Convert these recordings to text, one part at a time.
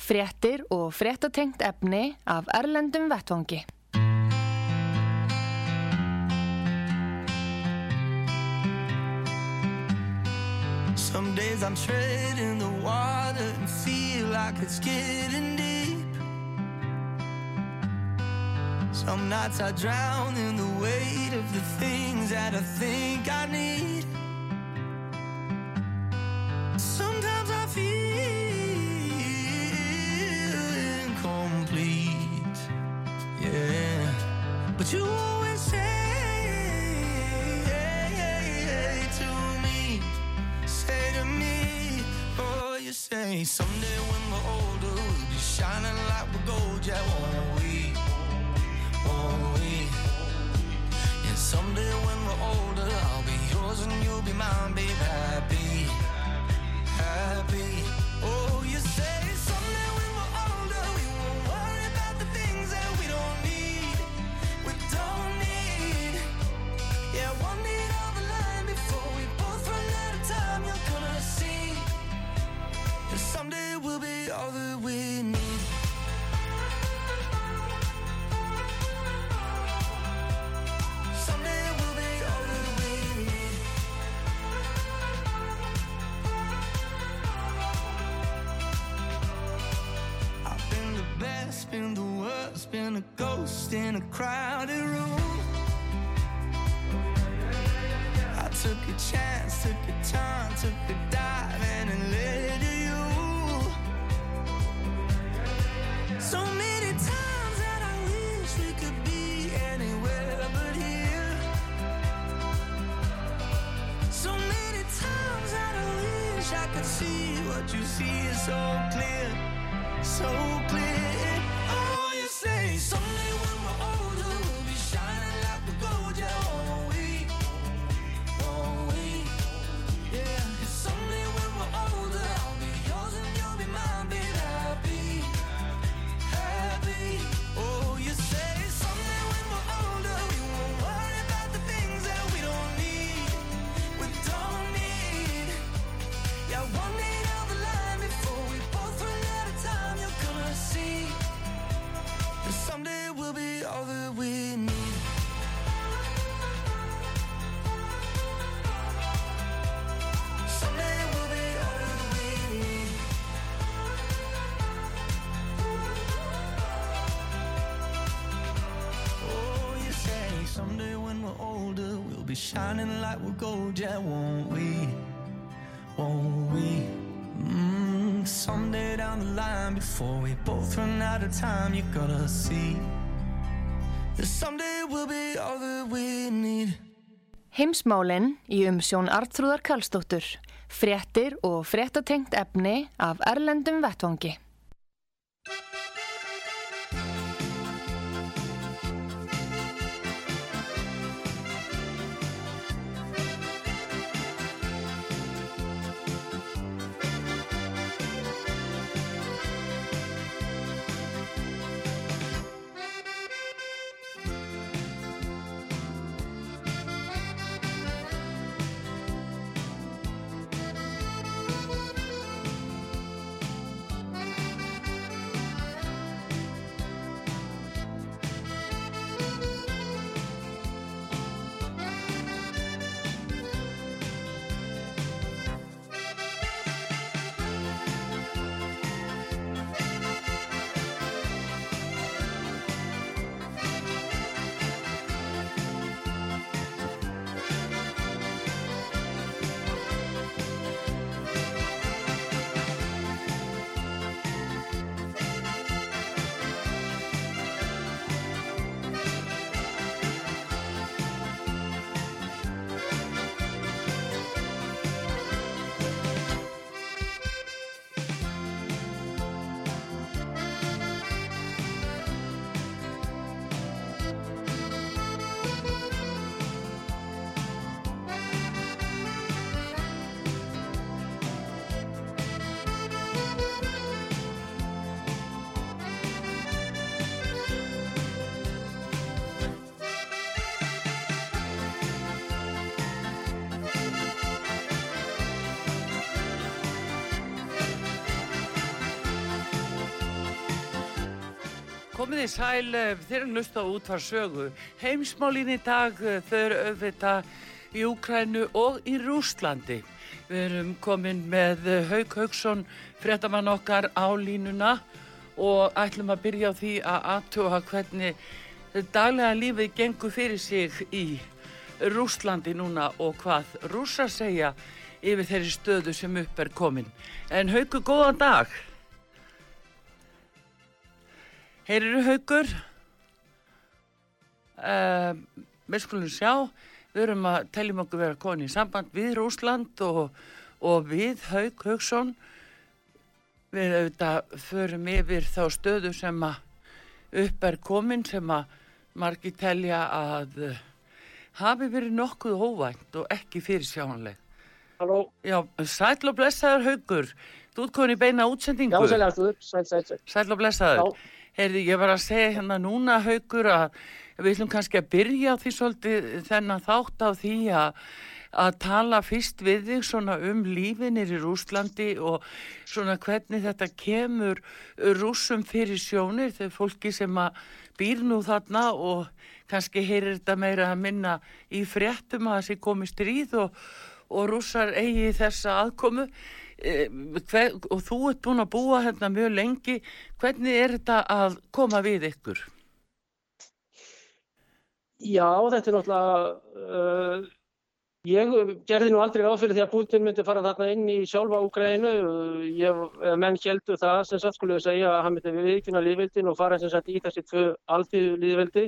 Fréttir og fréttatengt efni af Erlendum Vettvangi. Some days I'm treading the water and feel like it's getting deep. Some nights I drown in the weight of the things that I think I need. Sometimes I feel But you always say to me, say to me, oh, you say someday when we're older, we'll be shining like we're gold, yeah, won't we? Won't we? And someday when we're older, I'll be yours and you'll be mine, babe, happy, happy. Oh, we'll be all that we need. Been the worst, been a ghost in a crowded room. I took a chance, took a turn, took a see what you see is so clear, so clear. Shining like we're gold, yeah, won't we? Won't we? Mm, someday down the line, before we both run out of time, you gotta see that someday we'll be all that we need. Heimsmálinn í umsjón Artrúðar Kallstóttur. Fréttir og fréttatengt efni af Erlendum Vettvangi. Komið í sæl, eh, þeir eru lust á útvar sögu. Heimsmálin í dag, eh, þau auðvitað í Úkrænu og í Rúslandi. Við erum komin með eh, Haug Haugsson, frettamann okkar á línuna og ætlum að byrja á því að aðtúa hvernig daglega lífið gengur fyrir sig í Rúslandi núna og hvað rúsa segja yfir þeirri stöðu sem upp er komin. En Haugur, góðan dag. Heyriru haugur? Uh, við skulum sjá, við erum að teljum okkur vera koni í samband við Rúsland og, og við Haug Haugsson. Við auðvitað förum yfir þá stöðu sem að upp er komin sem að margi telja að uh, hafi verið nokkuð óvænt og ekki fyrir sjáanleg. Halló. Já, sæl og blessaður haugur. Þú ert komin í beina útsendingu. Já, sæl, sæl, sæl. Sæl og blessaður. Já. Heyrði, ég var að segja hérna núna haugur að við ætlum kannski að byrja því svolítið þennan þátt á því að að tala fyrst við þig svona um lífinir í Rúslandi og svona hvernig þetta kemur rúsum fyrir sjónir. Þegar fólki sem að býr nú þarna og kannski heyrir þetta meira að minna í fréttum að þessi komi stríð og, og rússar eigi þessa aðkomu hver, og þú ert búin að búa hérna mjög lengi hvernig er þetta að koma við ykkur? Já, þetta er náttúrulega, uh, ég gerði nú aldrei áfyrir því að Putin myndi fara þarna inn í sjálfa Úgrænu. Menn heldur það sem sagt skulle við segja að hann myndi viðkynna líðvildin og fara sem sagt í þessi tvö alþýðu líðvildi.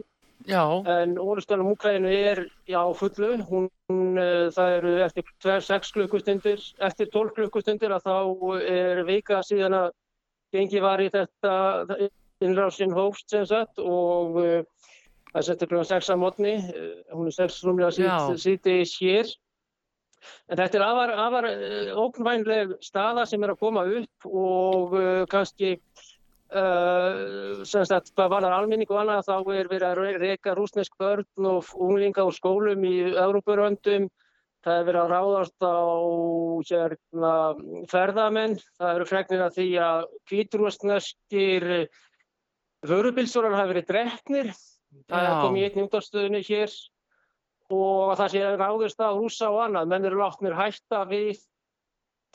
Já. En orðstöðum Úgrænu er já fullu, hún, uh, það eru eftir 6 klukkustundir, eftir 12 klukkustundir að þá er vika síðan að gengi var í þetta innrásin hófst sem sagt og uh, það settur kl. 6 að mótni, hún er 6 rúmlega síti hér. En þetta er afar, afar óknvænleg staða sem er að koma upp og kannski uh, sem sagt hvað varðar alminning og annað þá er verið að reyka rúsnesk börn og unglinga úr skólum í Európuröndum. Það er verið að ráðast á hérna, ferðamenn. Það eru fregnir að því að kvítrústneskir vörubilsórar hafi verið dreknir. Það Já. kom í einni útafstöðinu hér og það sé ráðist á rúsa og annað. Menn eru látnir hætta við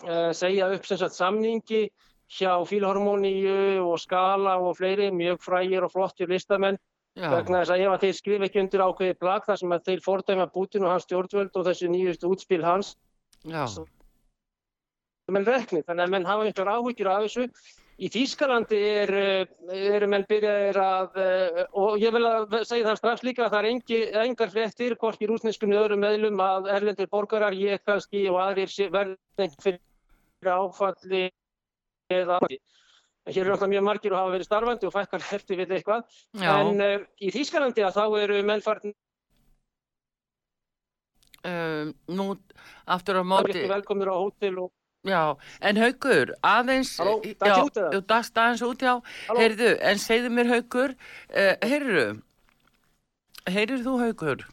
uh, segja upp sem sagt, samningi hjá Fílharmoníu og Skala og fleiri, mjög frægir og flottir listamenn. Já. Vegna þess að ef að þeir skrif ekki undir ákveði blag þar sem að þeir fordæma Putin og hans stjórnvöld og þessi nýjustu útspil hans Já. menn rekni, þannig að menn hafa einhver áhyggjur af þessu. Í Þýskalandi er, eh, eru menn byrjaðir að, eh, og ég vil að segja það strax líka að það er engi, engar fréttir, hvorki rúsneskum öðrum meðlum að erlendir borgarar, ég kannski og aðrir sé- verði einhver fyrir áfalli eða. En Hér eru alltaf mjög margir og hafa verið starfandi og fækkar hefti við eitthvað. Já. En uh, í Þýskalandi að þá eru menn farin Um, nú aftur á móti velkomnir á hótel og Já, en Haugur, aðeins Halló, já, ég út eða? þú dast aðeins út, já Halló? Heyrðu, en segðu mér Haugur uh, Heyrðu Heyrir þú Haugur?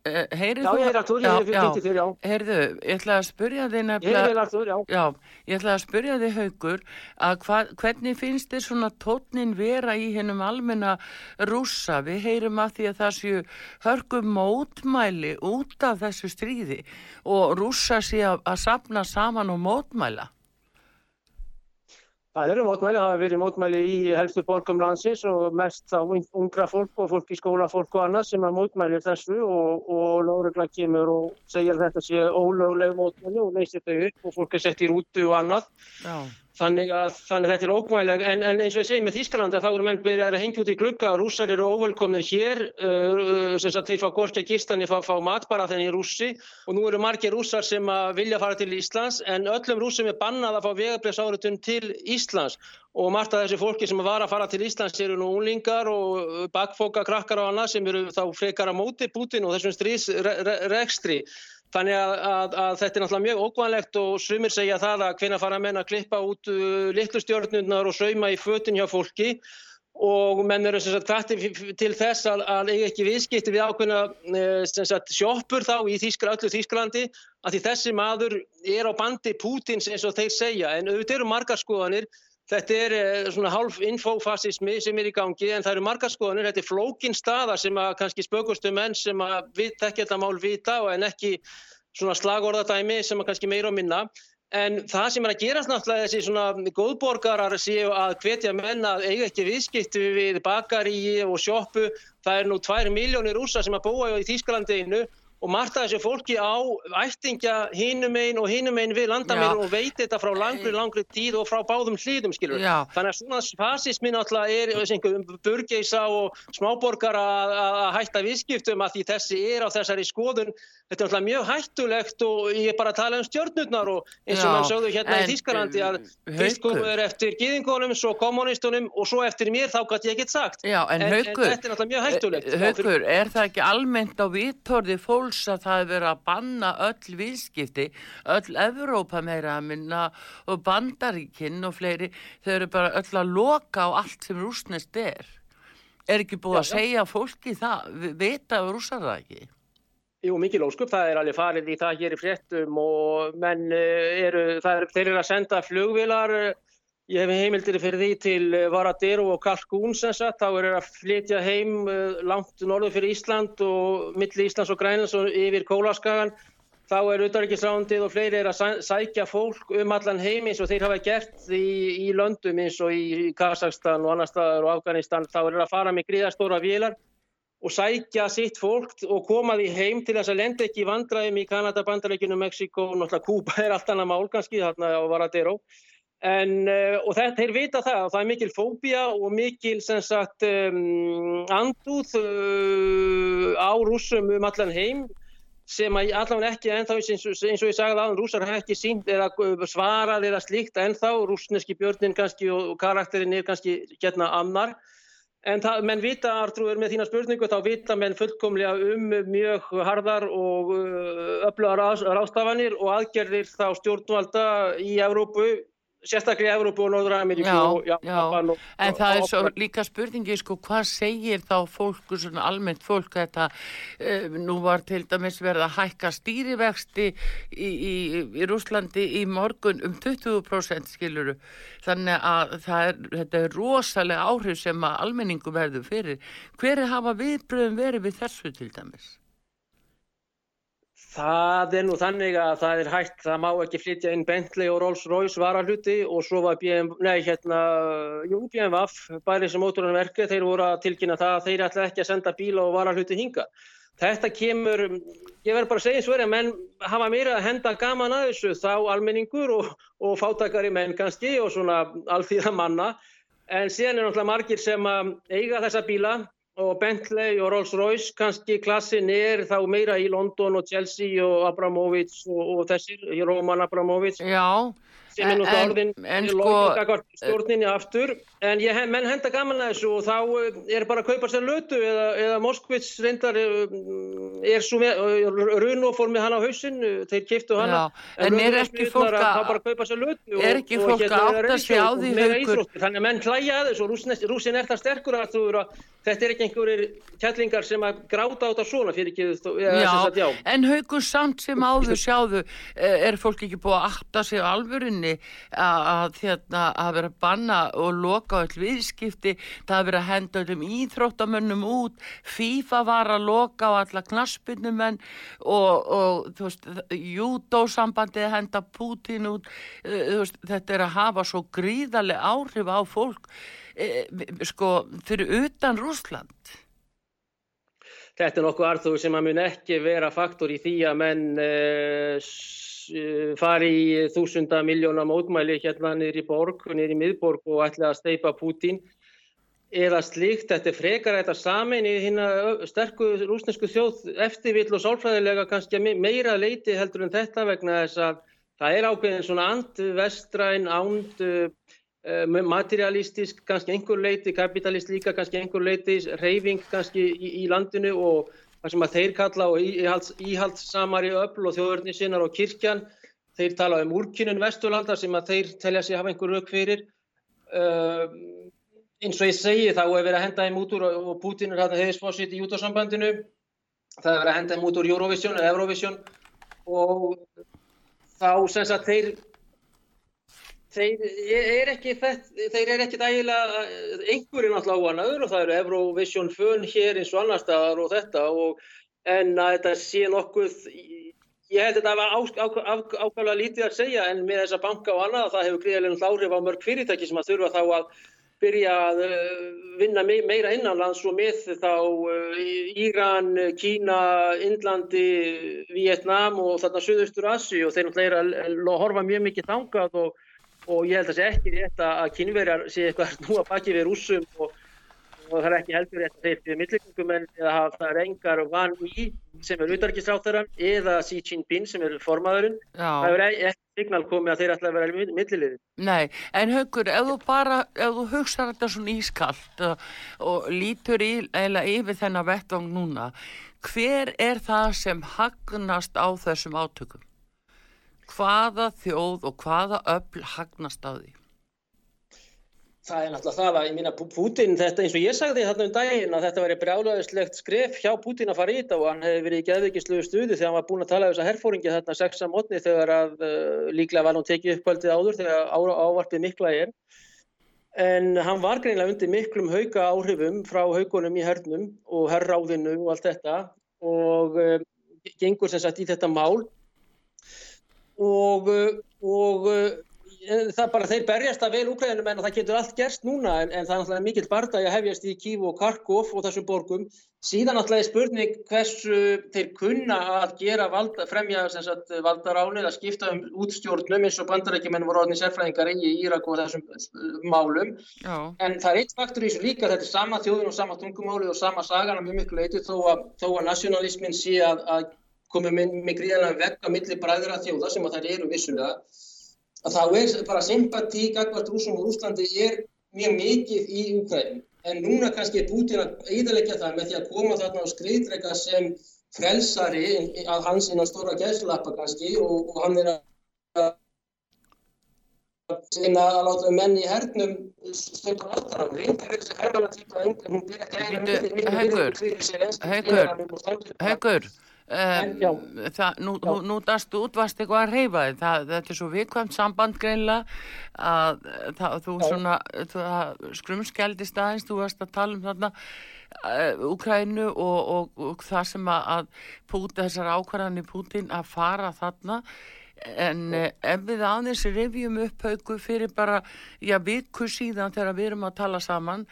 Uh, heyrir Já, þú ég er Artur, ég er fyrir þér, já. Heyrðu, ég ætla að Ég er nefnilega vel Artur, já. Já, ég ætla að spyrja þig Haugur að hva, hvernig finnst þér svona tótnin vera í hennum almenna rússa? Við heyrum að því að það séu hörgum mótmæli út af þessu stríði og rússa sé að, að sapna saman og mótmæla. Það eru mótmæli, það hafa verið mótmæli í helstu borgum landsins og mest þá ungra fólk og fólk í skólafólk og annað sem að mótmæli þessu og, og Lóregla kemur og segir að þetta sé ólögleg mótmæli og leysir þau upp og fólk er sett í rútu og annað. Já, Þannig að, þannig að þetta er ókvæðileg, en, en eins og ég segi með Þýskalandi þá eru menn byrjað að hengja út í glugga og rússar eru óvelkomnir hér, uh, sem sagt þeir fá gorti að gistan, þeir fá, fá mat bara þenni í rússi. Og nú eru margir rússar sem að vilja fara til Íslands en öllum rússum er bannað að fá vegabrefsáritun til Íslands. Og margt af þessi fólki sem var að fara til Íslands eru nú unglingar og bakfóka krakkar og annað sem eru þá frekar á móti Putin og þessum strísrekstri. Þannig að, að, að þetta er náttúrulega mjög ókvæðanlegt og sumir segja það að hvenna fara menn að klippa út uh, litlu stjórnundnar og sauma í fötin hjá fólki. Og menn eru kvætti til þess að, að eiga ekki viðskipti við ákveðna eh, sjoppur þá í Þýskra, öllu Þýskalandi að því þessi maður er á bandi Pútins eins og þeir segja. En auðvitað eru margar skoðanir Þetta er eh, svona hálf infofasismi sem er í gangi en það eru margar skoðanir, þetta er flókin staða sem að kannski spökustu menn sem að tekja þetta mál vita en ekki svona slagorðadæmi sem að kannski meira og minna. En það sem er að gerast náttúrulega þessi svona góðborgarar séu að hvetja menn að eiga ekki viðskipti við bakari og sjoppu. Það er nú tvær miljónir rúsa sem að búa í Þýskalandeinu og margt af þessu fólki á ættingja hinum einn og hinum einn við landamæður og veit þetta frá langri, langri tíð og frá báðum hlýðum, skilur. Já. Þannig að svona fasismin alltaf er burgeisa og smáborgar að að hætta viðskiptum að því þessi er á þessari skoðun. Þetta er alltaf mjög hættulegt og ég er bara að tala um stjörnurnar og eins og mann sögðu hérna en, í Þískalandi að uh, fyrst Haukur. komu þeir eftir gýðingunum, svo kommunistunum og svo eftir mér þá gæti ég ekkert sagt. Já, en, En- en Haukur, þetta er náttúrulega mjög hættulegt. eh, Haukur, fólks að það er verið að banna öll viðskipti, öll Evrópa meira að minna og bandaríkinn og fleiri, þau eru bara öll að loka á allt sem rúsnest er. Er ekki búið Já, að já. segja fólki það, Vi- vita rússar það ekki? Jú, mikil óskup, það er alveg farið í það hér í fréttum og menn eh, eru, er, þeir eru að senda flugvilar, eh, ég hef heimildir fyrir því til eh, Varadero og Kalkún sem sagt, þá eru að flytja heim eh, langt norður fyrir Ísland og milli Íslands og Grænlands og yfir Kólaskagan, þá er auðvitaðriksrándið og fleiri er að sæ- sækja fólk um allan heim eins og þeir hafa gert í, í löndum eins og í Kazakstan og annar staðar og Afganistan, þá eru að fara með gríðastóra vélar og sækja sitt fólk og koma því heim til þess að lenda ekki í vandræðum í Kanada, Bandarækjunum, Mexiko og náttúrulega Kúba er allt annað mál kannski þarna á Varadero. En, uh, og þetta, þeir vita það og það er mikil fóbía og mikil sagt um, andúð uh, á rússum um allan heim sem að allavega ekki ennþá eins og, ég sagði aðan, rússar hafa ekki sínt eða uh, svarað eða slíkt ennþá, rússneski björnin kannski og, og karakterin er kannski hérna annar. En það, menn vita, Artrúður, með þína spurningu, þá vita menn fullkomlega um mjög harðar og öflugar ráðstafanir og aðgerðir þá stjórnvalda í Evrópu, sérstaklega í Evrópu og Norður-Ameríku Já, og já. Japan og, En það er svo líka spurningi, sko, hvað segir þá fólk, svona almennt fólk, þetta, uh, nú var til dæmis verið að hækka stýrivexti í, í, í Rúslandi í morgun um 20% skiluru, þannig að er, þetta er rosalega áhrif sem að almenningu verður fyrir. Hver er hafa viðbröðum verið við þessu til dæmis? Það er nú þannig að það er hægt, það má ekki flytja inn Bentley og Rolls Royce varahluti og svo var BM, nei, hérna, jú, BMWF, bæri sem mótorunum verkið, þeir voru að tilkynna það að þeir ætla ekki að senda bíla og varahluti hinga. Þetta kemur, ég verður bara að segja verið, menn hafa meira að henda gaman að þessu, þá almenningur og, og fátakari menn kannski og svona alþýða manna, en síðan er náttúrulega margir sem að eiga þessa bíla og Bentley og Rolls Royce kannski klassin er þá meira í London og Chelsea og Abramovich og, og þessir, Roman Abramovich Já, sem er náttúrulega orðin en sko, stjórninni aftur. En ég, menn henda gaman að þessu og þá eh, er bara að kaupa sér lötu eða, eða Moskvits reyndar eh, er svo með, Runo fór með hana á hausinn, eh, þeir kiftu hana. Já, en er ekki fólk að- Er ekki fólk að átta sig á því, þannig að menn hlæja að þessu rússin er það sterkur að þú eru að þetta er ekki einhverjir kjallingar sem að gráta á þetta svona fyrir ekki Já, en haugur samt sem áður sjáðu, eh, er fólk ekki búið að átta sig á alvörinni að, að, hérna, að vera að banna og loka öll viðskipti, það að vera að henda öllum íþróttamönnum út, FIFA var að loka á alla knaspinnumenn og, og þú veist, júdósambandið henda Pútín út, eh, veist, þetta er að hafa svo gríðarlega áhrif á fólk, eh, sko, fyrir utan Rúsland. Þetta er nokkuð arþúr sem að mun ekki vera faktor í því að menn uh, fari í þúsunda miljóna mótmæli hérna niður í borg, niður í miðborg og ætla að steipa Pútín eða slíkt. Þetta er frekar þetta samin í hérna sterku rúsnesku þjóð eftirvill og sálfræðilega kannski meira leiti heldur en þetta vegna þess að það er ákveðin svona and vestræn, ánd uh, materialistisk, kannski einhver leiti, kapitalist líka kannski einhver leiti, reyfing kannski í, í landinu og það sem að þeir kalla og íhalds, íhaldsamari öfl og þjóðurni sinnar og kirkjan, þeir tala um úrkynun vesturlanda sem að þeir telja sig hafa einhver rauk fyrir. Uh, eins og ég segi þá er verið að henda þeim út úr og, og Putin er hérna heiðisfósitt í útósambandinu, það er verið að henda þeim út úr Eurovision eða Eurovision. Og þá sem sagt þeir þeir er ekki er ekki ægilega einhverjir náttúrulega óanaður og það eru Eurovision fön hér eins og annar staðar og þetta og en að þetta sé nokkuð ég held þetta að ákvæmlega lítið að segja en með þessa banka og annað það hefur gríðilegum hlárif á mörg fyrirtæki sem að þurfa þá að byrja að uh, vinna meira innanlands og með þá uh, Íran, Kína, Indlandi, Vietnam og þarna Suðaustur Asi og þeir náttúrulega er að horfa mjög mikið þangað og, og ég held að það sé ekki rétt að kynverjar sé eitthvað nú að baki við rúsum og og það er ekki heldur eftir þeir fyrir millikungum en það rengar Van Yi sem er utarkisráttarinn eða Xi Jinping sem er formaðurinn það er ekki signal komið að þeir ætla að vera millilegði. Nei, en haugur, ef þú bara, ef þú hugsaður þetta svona ískallt og, og lítur í, eða yfir þennan vettvang núna, hver er það sem hagnast á þessum átökum? Hvaða þjóð og hvaða öll hagnast á því? Það er náttúrulega það að, ég að Putin, þetta eins og ég sagði þarna um daginn að þetta veri brjálæðislegt skref hjá Putin að fara í þetta og hann hefði verið í geðvikisluðu stuði þegar hann var búin að tala um þessa herfóringi þarna sexa mótni þegar að uh, líklega var hann tekið uppkvöldið áður þegar á, ávarpið mikla er. En hann var greinlega undir miklum hauka áhrifum frá haugunum í hernum og herráðinu og allt þetta og uh, gengur sem sagt í þetta mál og, uh, og það bara þeir berjast að vel úkræðinum en það getur allt gerst núna en, en það er náttúrulega mikill barndagi að hefjast í Kív og Karkov og þessum borgum síðan náttúrulega er spurning hversu þeir kunna að gera valda, fremja sagt, valdaráni eða skipta um útstjórnum eins og bandarækjumenn voru orðin sérfræðingar í Írak og þessum uh, málum Já. en það er eitt faktur í þessu líka þetta er sama þjóðin og sama tungumáli og sama sagan mjög miklu leiti þó að, þó að nationalismin sé að, að komið með, með gríðanlega vekk að milli bræðra þjóða sem að þær eru vissulega að þá er bara sympatí gagvart rúsum og Rúslandi er mjög mikið í Ukraín en núna kannski er Putin að eidalegja það með því að koma þarna á skriðdrega sem frelsari að hans innan stóra gæslappa kannski og, og hann er að segna að láta menn í hernum að gæra Haugur, Haugur, Haugur Um, það, nú, nú, nú dastu út, varst eitthvað að reyfa þig, þetta er svo vikvæmt samband greinlega að það, þú Já. svona, skrumskjaldist aðeins, þú varst að tala um þarna uh, Úkrænu og, og, og það sem að, að púta þessar ákvarðan í Pútin að fara þarna en eh, ef við aðeins revjum upp haugu fyrir bara, já, viku síðan þegar við erum að tala saman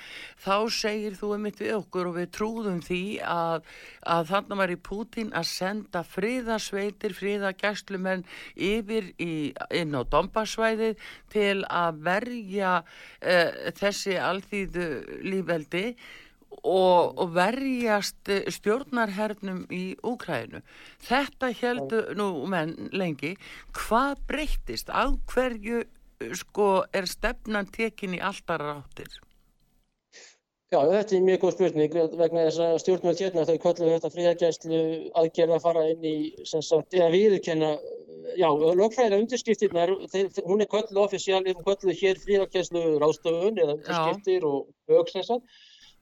þá segir þú um mitt við okkur og við trúðum því að, að þannig var í Pútin að senda fríðasveitir, fríðagæslumenn yfir í, inn á Dombasvæðið til að verja uh, þessi alþýðu lífveldi og, og verjast stjórnarhernum í Úkrænu. Þetta heldur nú menn lengi. Hvað breyttist? Á hverju sko, er stefnan tekin í alltaf ráttir? Já, þetta er mjög góð spurning vegna þess að stjórnmjöld hérna þau kolluðu þetta fríðargæslu aðgerða að fara inn í sagt, eða viðurkenna já, lögfræðilega undirskriftirnar hún er kolluð ofisjálf, hún kolluð hér fríðargæslu rástöfun eða undirskriftir já. og auksnessar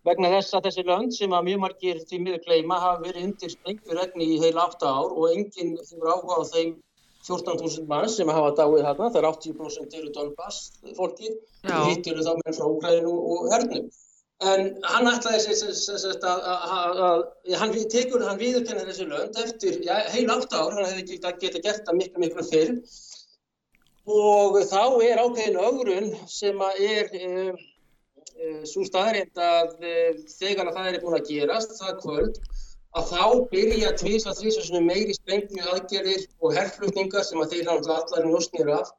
vegna þess að þessi lönd sem að mjög margir því miður gleima hafa verið undir sprengjuregni í heil 8 ár og enginn þurfa áhuga á þeim 14.000 mann sem hafa dáið hérna, það er 80% eru Donbass fólki, hitt eru þá menn frá Úgræðinu og hernum. En hann ætlaði sér að, hann tekur, hann viðurkennir þessi lönd eftir já, heil 8 ár, hann hefði getið gert það miklu miklu fyrr og þá er ákveðin ögrun sem að er... Um, svo staðrind að eh, þegar að það er búin að gerast það kvöld að þá byrja tvís að þrýsa meiri sprengni aðgerðir og herrflutningar sem að þeir hann allar njóstnir af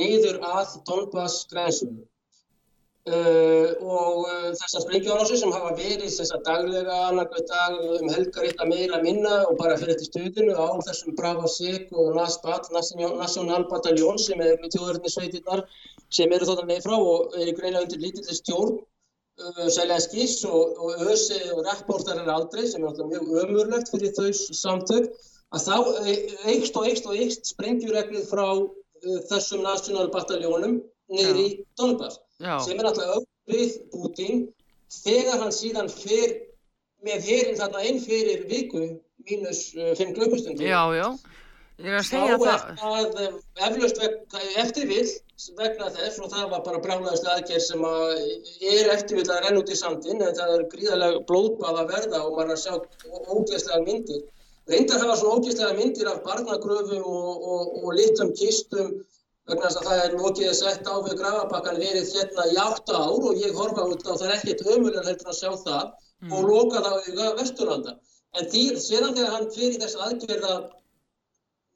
niður að Donbass grensum. Uh, og uh, þessar sprengjuárásir sem hafa verið þessar daglega annarkvæð dag um helgar eitthvað meira minna og bara fyrir þetta stuðinu á þessum Bravo Sig og NASBAT, National Battalion sem er með tjóðurnisveitirnar sem eru þóttan með frá og eru greinlega undir lítilli stjórn uh, Selenskis og, og ÖSE og rapportar er aldrei sem er alltaf mjög ömurlegt fyrir þau samtök að þá eikst og eikst og eikst sprengjureglið frá þessum National Battaljónum niður í Donbass Já. sem er alltaf auðvið Putin þegar hann síðan fer með herin þarna einn fyrir viku mínus 5 uh, klukkustundir Já, já Ég er að segja það. það eh, eflaust eftirvill vegna þess og það var bara brjálæðist aðgerð sem að er eftirvill að renna út í sandin en það er gríðarlega blóðbað að verða og maður er að sjá ógeðslega myndir. Reyndar hafa svona ógeðslega myndir af barnagröfum og, og, og litlum kistum vegna þess að það er lokið að setja á við grafabakkan verið hérna í átta ár og ég horfa út á það er ekkert ömulega heldur að sjá það og loka það auga Vesturlanda. En því, síðan þegar hann fyrir þess aðgerða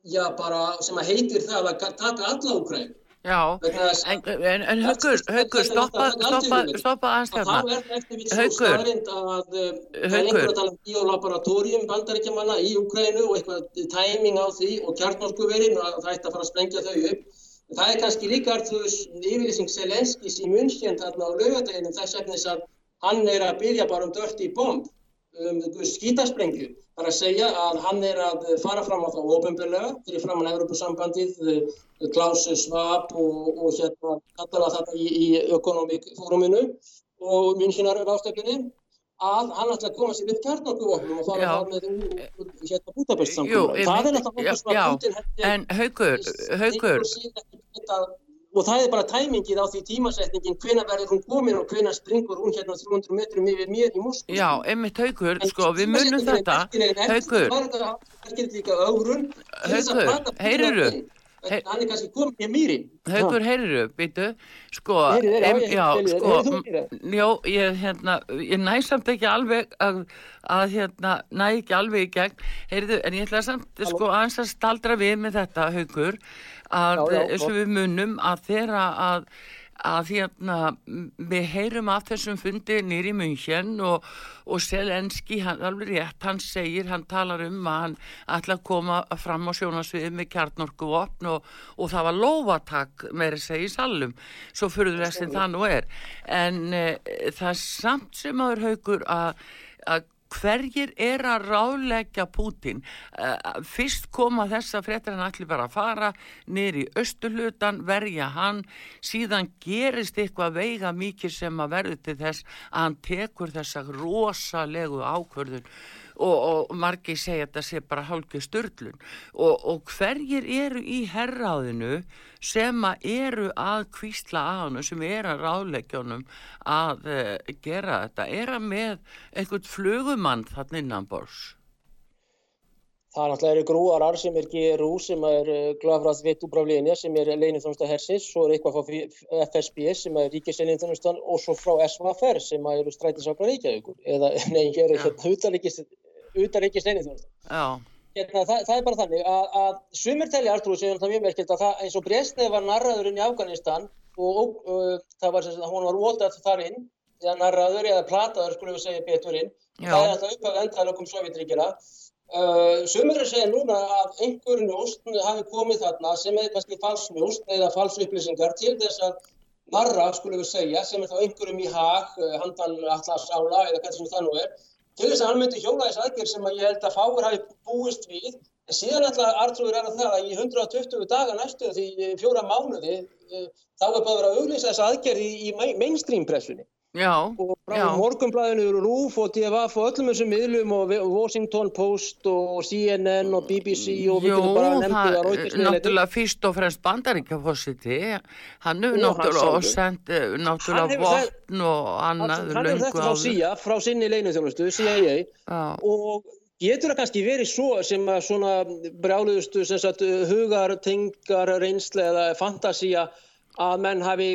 já, bara, sem að heitir það að taka alla Úkræn Já, en, en, en haugur, haugur, stoppa, stoppa, stoppa aðeins að hérna. er það eftir við svo staðrind að það er Haukur. einhver að tala um biolaboratorium bandaríkjamanna í Úkrænu og eitthvað tæming á því og kjartnorskuverin og það ætti að fara að sprengja þau upp. Það er kannski líka yfirlýsing Selenskis í München þarna á laugadeginu þess efnis að hann er að byrja bara um dirty bomb, um skítasprengju. Það er að segja að hann er að fara fram á það ofinbjörlega fyrir framann Evropasambandið, Klaus Schwab og, og hérna það þetta í, í Economic Foruminu og Münchenar ástöflinni að hann ætla að koma sér upp kjarnorkuvopnum og fara Já. það með úr, hérna Budapest ég Það er sem já, að Putin hefði En haugur, haugur, og það er bara tæmingið á því tímasetningin hvenær verður hún komin og hvenær springur hún hérna 300 metrum yfir mér í Moskva já, einmitt haugur, sko, við munum þetta, haugur, haukur. það líka ögrun til þess að Haukur, plata Putin heyrirðu? inn. hann er kannski komin í mýrin haugur, heyriru, býtu, sko, já, em- já, sko, Heyrðu já, ég, hérna, ég næ samt ekki alveg að, að hérna, næ ekki alveg í gegn, heyrðu, en ég ætla samt, sko, aðeins að staldra við með þetta, haugur, að eins og við munum að þeirra að að hérna, við heyrum af þessum fundi nýri München og, og Selenski, hann, alveg rétt, hann segir, hann talar um að hann ætla að koma fram á sjónasviði með kjarnorkuvopn og, og það var lófatak meiri segi í salum, svo fyrir þess að það nú er, en e, það er samt sem aður haugur að hverjir er að ráðleggja Pútin uh, fyrst koma þessa fréttir hann allir bara að fara niður í austurlutan, verja hann. Síðan gerist eitthvað veiga mikið sem að verður til þess að hann tekur þessa rosalegu ákvörðun og, og margir segja að þetta sé bara hálfgeð störlun og, og hverjir eru í herráðinu sem að eru að kvísla að hann sem eru að ráðleggjónum að uh, gera þetta? Er að með einhvern flugumann þannig innan bors Það er náttúrulega grúarar sem er GRU sem er glafræðs veitt úrbrafliðinja sem er leinithjónusta hersins, svo er eitthvað frá FSB sem er ríkisleinithjónustan og svo frá SVFR sem eru strætisáklar Reykjavíkur. Eða nei, hér er hérna utanríkis Já, Hérna, það, það er bara þannig að, að sumir telja Artrúi sem það mjög merkilt að það eins og Bresnev var narraðurinn í Afganistan og, og uh, var sem sagt, hún var ótað þar inn, eða narraður eða plataður skulum við segja betur inn, Já. það er alltaf upp af endalökum Sovjetríkjana. Uh, sumir er að segja núna að einhver njóst hafi komið þarna sem er kannski falsnjóst eða falsupplýsingar til þess að narra, skulum við segja, sem er þá einhverjum í hag, uh, handan allars ála eða hvað sem það nú er, til þess að hann myndi hjóla þess aðgerð sem að ég held að fáir hafi búist við. En síðan ætla Artrúður er að það að í 120 daga næstu því eh, fjóra mánuði eh, þá er bara að auglýsa þess aðgerð í, í main- mainstream pressunni. Já, og frá morgunblæðinu RÚF og DFF og öllum þessum miðlum og Washington Post og CNN og BBC og við Jú, getum bara nefnt það það er Reuters miðlarnir. náttúrulega fyrst og fremst bandaríkjafósiti, hann hefur Jú, hann náttúrulega og sendt eh, Hann náttúrulega hefur vopn og annað hann er löngu þetta frá áður. CIA, frá sinni leinithjónustu, CIA Já, og getur það kannski verið svo sem að svona brjáluðustu sem sagt hugar, tengar, reynsla eða fantasía að menn hafi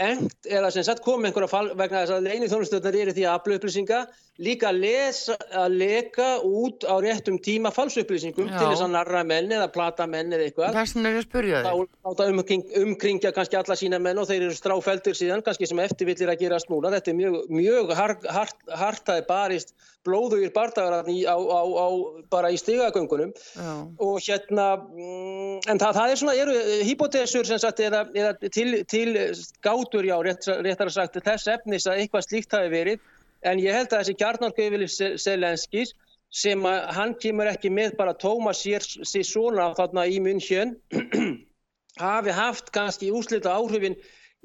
engt eða sem sagt komið einhverja fall vegna þess að einu þjónustöðnar eru því að afla upplýsinga líka að lesa, að leka út á réttum tíma falsupplýsingum til þess að narra menn eða plata menn eða eitthvað. Þess vegna er að spyrja þá þig. láta umkring, umkringja kannski alla sína menn og þeir eru stráfeldir síðan kannski sem eftirvillir að gerast núna. Þetta er mjög, mjög hart, hart, hartaði barist blóðugir bardagar bara í stigagöngunum. Og hérna mm, en það, það er svona, eru hypotesur sem sagt eða, eða til, til gátur já, rétt, réttar að sagt þess efnis að eitthvað slíkt hafi verið. En ég held að þessi kjarnorku yfirlið Selenskis sem að hann kemur ekki með bara tóma sér, sér svona þarna í München hafi haft kannski úslita áhrifin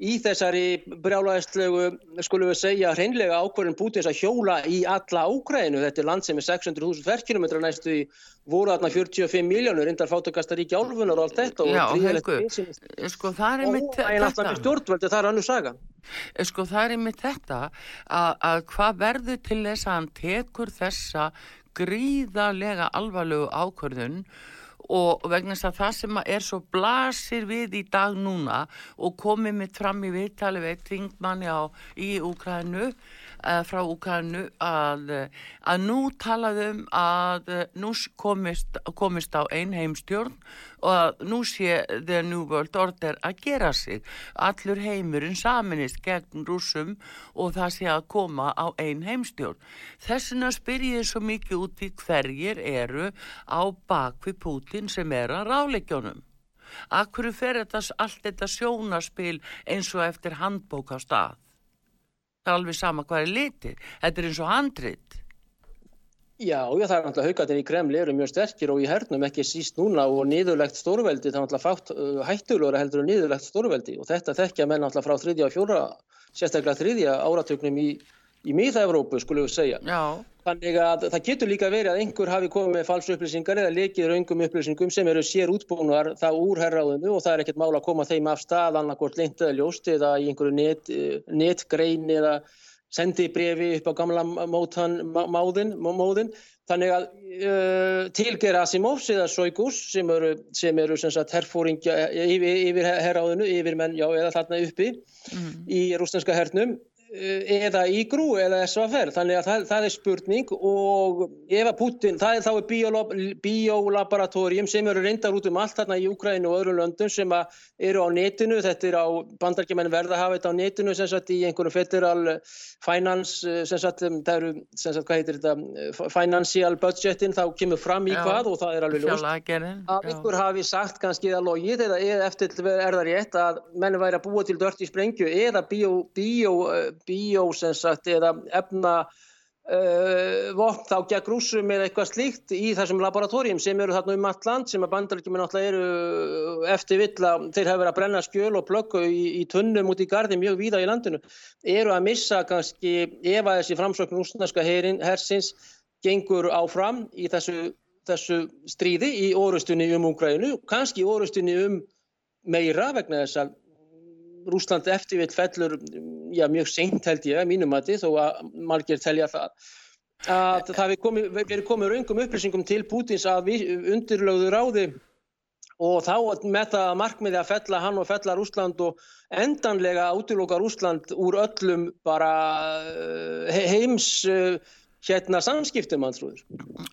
í þessari brjálæðislegu, skulum við segja, hreinlega ákvörðin Pútins að hjóla í alla Úkrænu. Þetta er land sem er 600.000 ferkilometra næstu í voru þarna 45 miljónur, reyndar fátakasta ríki álfunar og allt þetta. Já, og Haukur, bensín- sko það er Og mitt er stjórnvöldi, það er annur saga. sko það er einmitt þetta að, að hvað verður til þess að hann tekur þessa gríðarlega alvarlegu ákvörðun og vegna þess að það sem er svo blasir við í dag núna og komið mitt fram í viðtali við þingmanni á í Úkrænu frá Úkrænu að, eh, að nú talaðum að eh, nú komist, komist á ein heimstjórn og að nú sé The New World Order að gera sig. Allur heimurinn saminist gegn rússum og það sé að koma á ein heimstjórn. Þessuna spyr ég svo mikið út í hverjir eru á bakvi Putin sem er að ráleikjónum Akkur fer þetta, allt þetta sjónaspil eins og eftir handbók á stað? Það er alveg sama hvað er litið. Þetta er eins og handrit. Já, já, það er náttúrulega haugarnir í Kremli eru mjög sterkir og í hernum ekki síst núna og niðurlegt stórveldi, það er náttúrulega fátt uh, hættulegur heldur en niðurlegt stórveldi og þetta þekkja menn náttúrulega frá þriðja og fjóra, sérstaklega þriðja áratögnum í, í miða-Evrópu, skulum við segja. Já, Þannig að það getur líka verið að einhver hafi komið með falsu upplýsingar eða lekið raungum upplýsingum sem eru sér útbúnar það úr herraðinu og það er ekkert mál að koma þeim af stað annarkort leint eða ljóst eða í einhverju net, eh, netgrein eða sendi brefi upp á gamla mótan, má- máðin, má- móðin. Þannig að uh, til Gerasimovs eða Soigus sem eru, sem eru sem sagt herfóringja yfir, yfir herraðinu, yfir menn, já, eða þarna uppi í rúsneska hernum eh, eða í grú eða SVFR þannig að það, það er spurning og ef að Putin, það er þá er biolab, biolaboratorium sem eru reyndar út um allt þarna í Úkrænu og öðrum löndum sem eru á netinu, þetta er á bandarkjumenn verða hafa þetta á netinu sem sagt í einhverju federal finance eh, sem sagt, um, það eru, sem sagt, hvað heitir þetta eh, financial budgetin, þá kemur fram í Já. hvað og það er alveg ljóst að einhver hafi sagt kannski eða logið eða eftir er það rétt að menn væri að búa til dört í sprengju eða bíó, eh, bíó sem sagt eða efna uh, vopn þá gegn rússum eða eitthvað slíkt í þessum laboratórium sem eru þarna um allt land sem að bandaríkjum náttúrulega eru eftir vill að þeir hafa verið að brenna skjöl og plöggu í, í tunnum út í gardi mjög víða í landinu eru að missa kannski ef að þessi framsökn rússneska hersins gengur áfram í þessu þessu stríði í orustunni um Úgrænu, kannski orustunni um meira vegna þess að Rúsland eftirvill fellur já, mjög seint held ég, að mínum mati, þó að margir telja það. Að það verið komið raungum upplýsingum til Pútins að undirlögðu ráði og þá með það markmiði að fella hann og fella Rúsland og endanlega útiloka Rúsland úr öllum bara eh, heims eh, hérna samskiptum mannstrúður.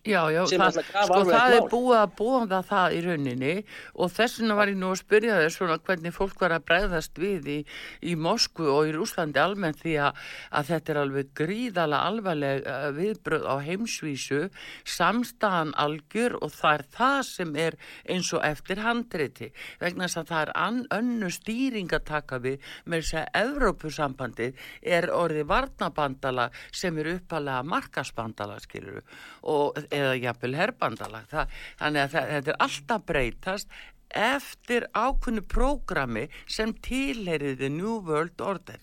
Já, já, sem það, sko það er búið að búa það í rauninni og þess vegna var ég nú að spyrja þér svona hvernig fólk var að bregðast við í, í Moskvu og í Rúslandi almennt því að, að þetta er alveg gríðala alvarleg uh, viðbröð á heimsvísu, samstæðan algjör og það er það sem er eins og eftir handreiti vegna þess að það er an, önnu stýring að taka við með þess að Evrópusambandið er orðið varnabandala sem er uppalega markasbandala skilur og eða jafnvel herbandala það, þannig að það, þetta er alltaf breytast eftir ákveðnu prógrami sem tilheriði New World Order.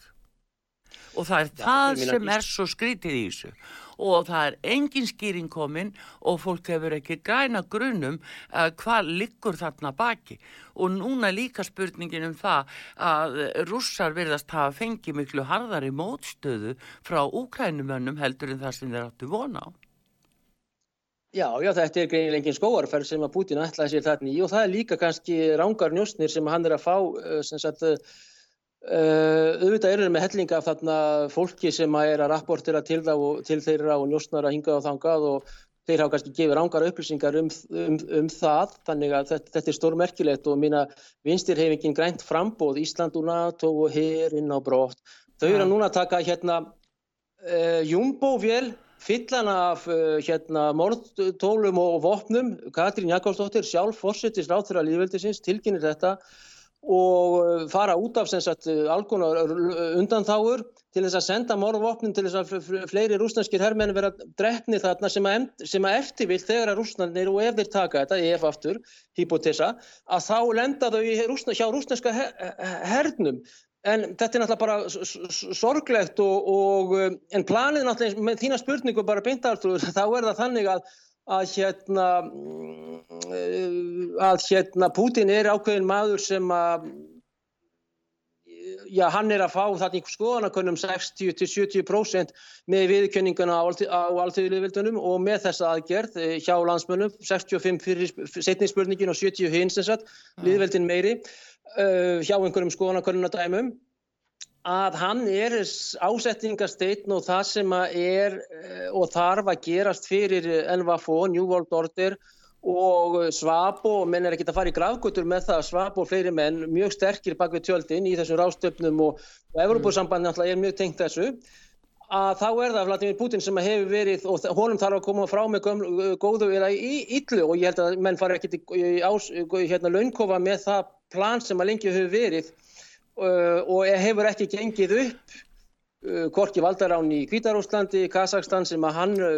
Og það er það ég meina, sem er svo skrítið í þessu og það er engin skýring komin og fólk hefur ekki græna grunum uh, hvað liggur þarna baki og núna líka spurningin um það að rússar virðast hafa fengið miklu harðari mótstöðu frá úkrænumönnum heldur en það sem þeir áttu vona á. Já, já, þetta er greinilega engin skóarferð sem að Putin ætlaði sér þarna í og það er líka kannski rángar njóstnir sem hann er að fá uh, sem sagt uh, auðvitað eru með hellinga af þarna fólki sem er að rapportera til, og- til þeirra og njóstnar að hinga og þangað og þeir hafa kannski gefið rángar upplýsingar um, um, um það. Þannig að þetta, þetta er stórmerkilegt og mína vinstirhefingin grænt frambóð Ísland og NATO og hér inn á brott. Þau eru núna að taka hérna uh, Jumbo-vél fyllana af uh, hérna mordtólum og vopnum. Katrín Jakobsdóttir sjálf fórsettis ráþur að líðveldisins tilkynir þetta og uh, fara út af sem sagt uh, algónar undanþágur til þess að senda morðvopnum til þess að fleiri rúsneskir hermenn vera drefni þarna sem að, em- sem að eftirvill þegar að rúsnarnir og ef þeir taka þetta, ef aftur, hypotesa, að þá lenda þau rúsna, hjá rúsneska her, hernum. En þetta er náttúrulega bara sorglegt og, og en planið náttúrulega með þína spurningu bara beintartur þá er það þannig að að hérna mm, að hérna Putin er ákveðin maður sem að já, hann er að fá þarna í skoðanakönnum 60-70% með viðkenninguna á, alþjóðliðvildunum og með þessa aðgerð eh, hjá landsmönnum 65 fyrir setni spurningin og 70 hins að liðveldin meiri uh, hjá einhverjum skoðanakönnunadæmum að hann er ásettingasteitn og það sem er eh, og þarf að gerast fyrir NVFO, New World Order og Svabo og menn er ekki að fara í gravgötur með það Svabo og fleiri menn mjög sterkir bak við tjöldin í þessum rástöfnum og, og Evropasambandi náttúrulega er mjög tengt þessu að þá er það Vladimir Putin sem hefur verið og honum þarf að koma frá með gömlu, góðu eða í illu og ég held að menn í, í ás, hérna launkofa með það plan sem að lengi hefur verið og hefur ekki gengið upp uh, hvorki valdarán í Kvítarúslandi, Kazakstan sem að hann uh,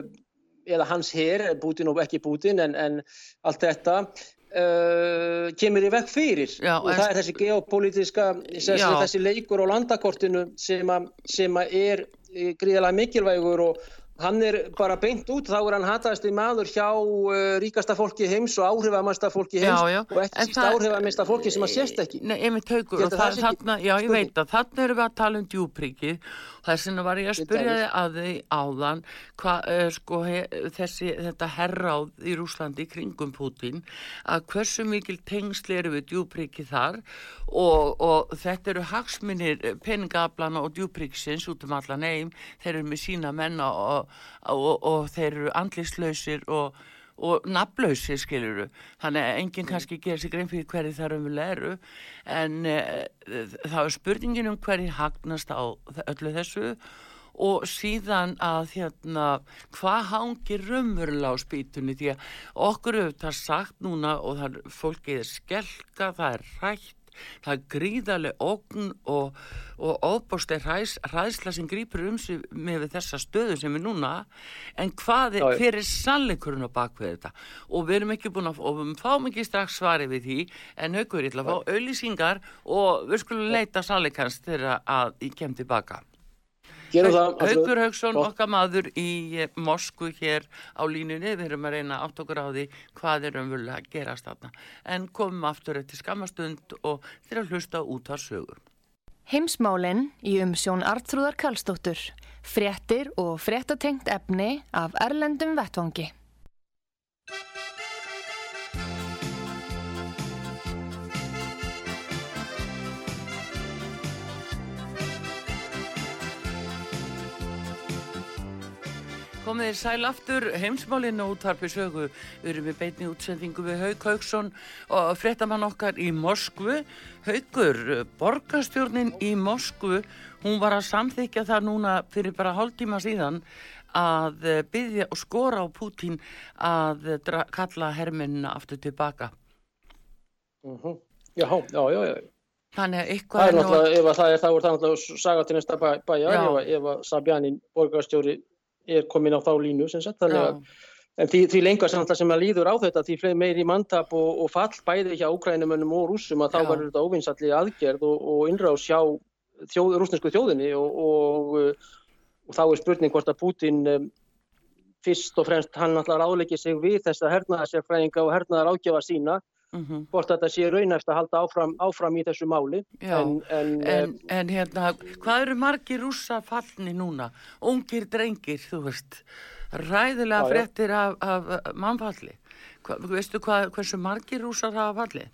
eða hans her, Putin og ekki Putin en, en allt þetta uh, kemur í vekk fyrir. Já, og það er þessi geopolítiska þessi, leikur á landakortinu sem, að, sem að er eh, gríðarlega mikilvægur og hann er bara beint út, þá er hann hataðasti maður hjá uh, ríkasta fólki heims og áhrifamasta fólki heims Já, já. og ekki síst áhrifamesta fólki sem að sést ekki Nei, einmitt haugur, og það, ekki þarna, já, ég veit að þarna erum við að tala um djúprikið þess vegna var ég að dæmis. þig að þið áðan hvað, uh, sko, he, þessi, þetta herráð í Rúslandi í kringum Putin, að hversu mikil tengsli eru við djúprikið þar og, og þetta eru hagsminir peningablana og djúpriksins út um allan heim, þeir eru með sína menna og, og, og þeir eru andlislausir og og nafnlausir skiluru þannig að enginn kannski gerir sig grein fyrir hverju það raunverulega eru. En uh, þá er spurningin um hverju hagnast á öllu þessu. Og síðan að hérna hvað hangir raunverulega á spýtunni? Því að okkur hefur það sagt núna og það er fólkið er skelka, það er rætt það er gríðarlega ógn og, og óbúrslega hræs, hræðsla sem grýpur um sig með þessa stöðu sem er núna. En hvað er, hver er sannleikurinn á bakvið þetta? Og við erum ekki búin að og við fáum ekki strax svari við því. En haukur ég ætla að fá auðlýsingar og við skulum leita sannleikans þegar að ég kem tilbaka Hauksson, Gott. okkar maður í eh, Moskvu hér á línunni, við erum að reyna átt okkur á því hvað er umvölu að gerast þarna. En komum aftur eftir skamastund og þeir að hlusta út að sögur. Heimsmálinn í umsjón Artrúðar Karlsdóttur. Fréttir og fréttatengt efni af Erlendum Vettvangi. Komið þér sæl aftur, heimsmálinn og útvarpi sögu. Við erum við beitni útsendingu við Hauk Hauksson og fréttamann okkar í Moskvu. Haukur, borgarstjórnin í Moskvu, hún var að samþykja það núna fyrir bara hálftíma síðan að eh, byggja og skora á Pútín að eh, kalla hermennina aftur tilbaka. Mhm. Já, já, já, já. Þannig að Það eitthvað er nú- náttúrulega, ef að það er, þá er það náttúrulega saga til næsta bæ, bæjar, Já. ef, að- ef að Sabjanin, borgarstjóri, er komin á þá línu, sem sagt, þannig að, en því, því lengar sem, að líður á þetta, því fleiri meiri manntap og, og fall bæði hjá Ukrænumönnum og rússum, að þá Já. verður þetta óvinnsalli aðgerð og, og innráðs hjá þjóð, rússnesku þjóðinni og, og, og þá er spurning hvort að Putin um, fyrst og fremst hann náttúrulega ráðleiki sig við þessa hernaðarsérfræðinga og hernaðar ágjafa sína, Mhm. hvort þetta sé raunæft að halda áfram, áfram í þessu máli. Já, en, en, En, en hérna, hvað eru margir rússa fallni núna? Ungir drengir, þú veist, ræðilega Já, já. fréttir af, af mannfalli. Hva, veistu hvað, hversu margir rússar hafa fallið?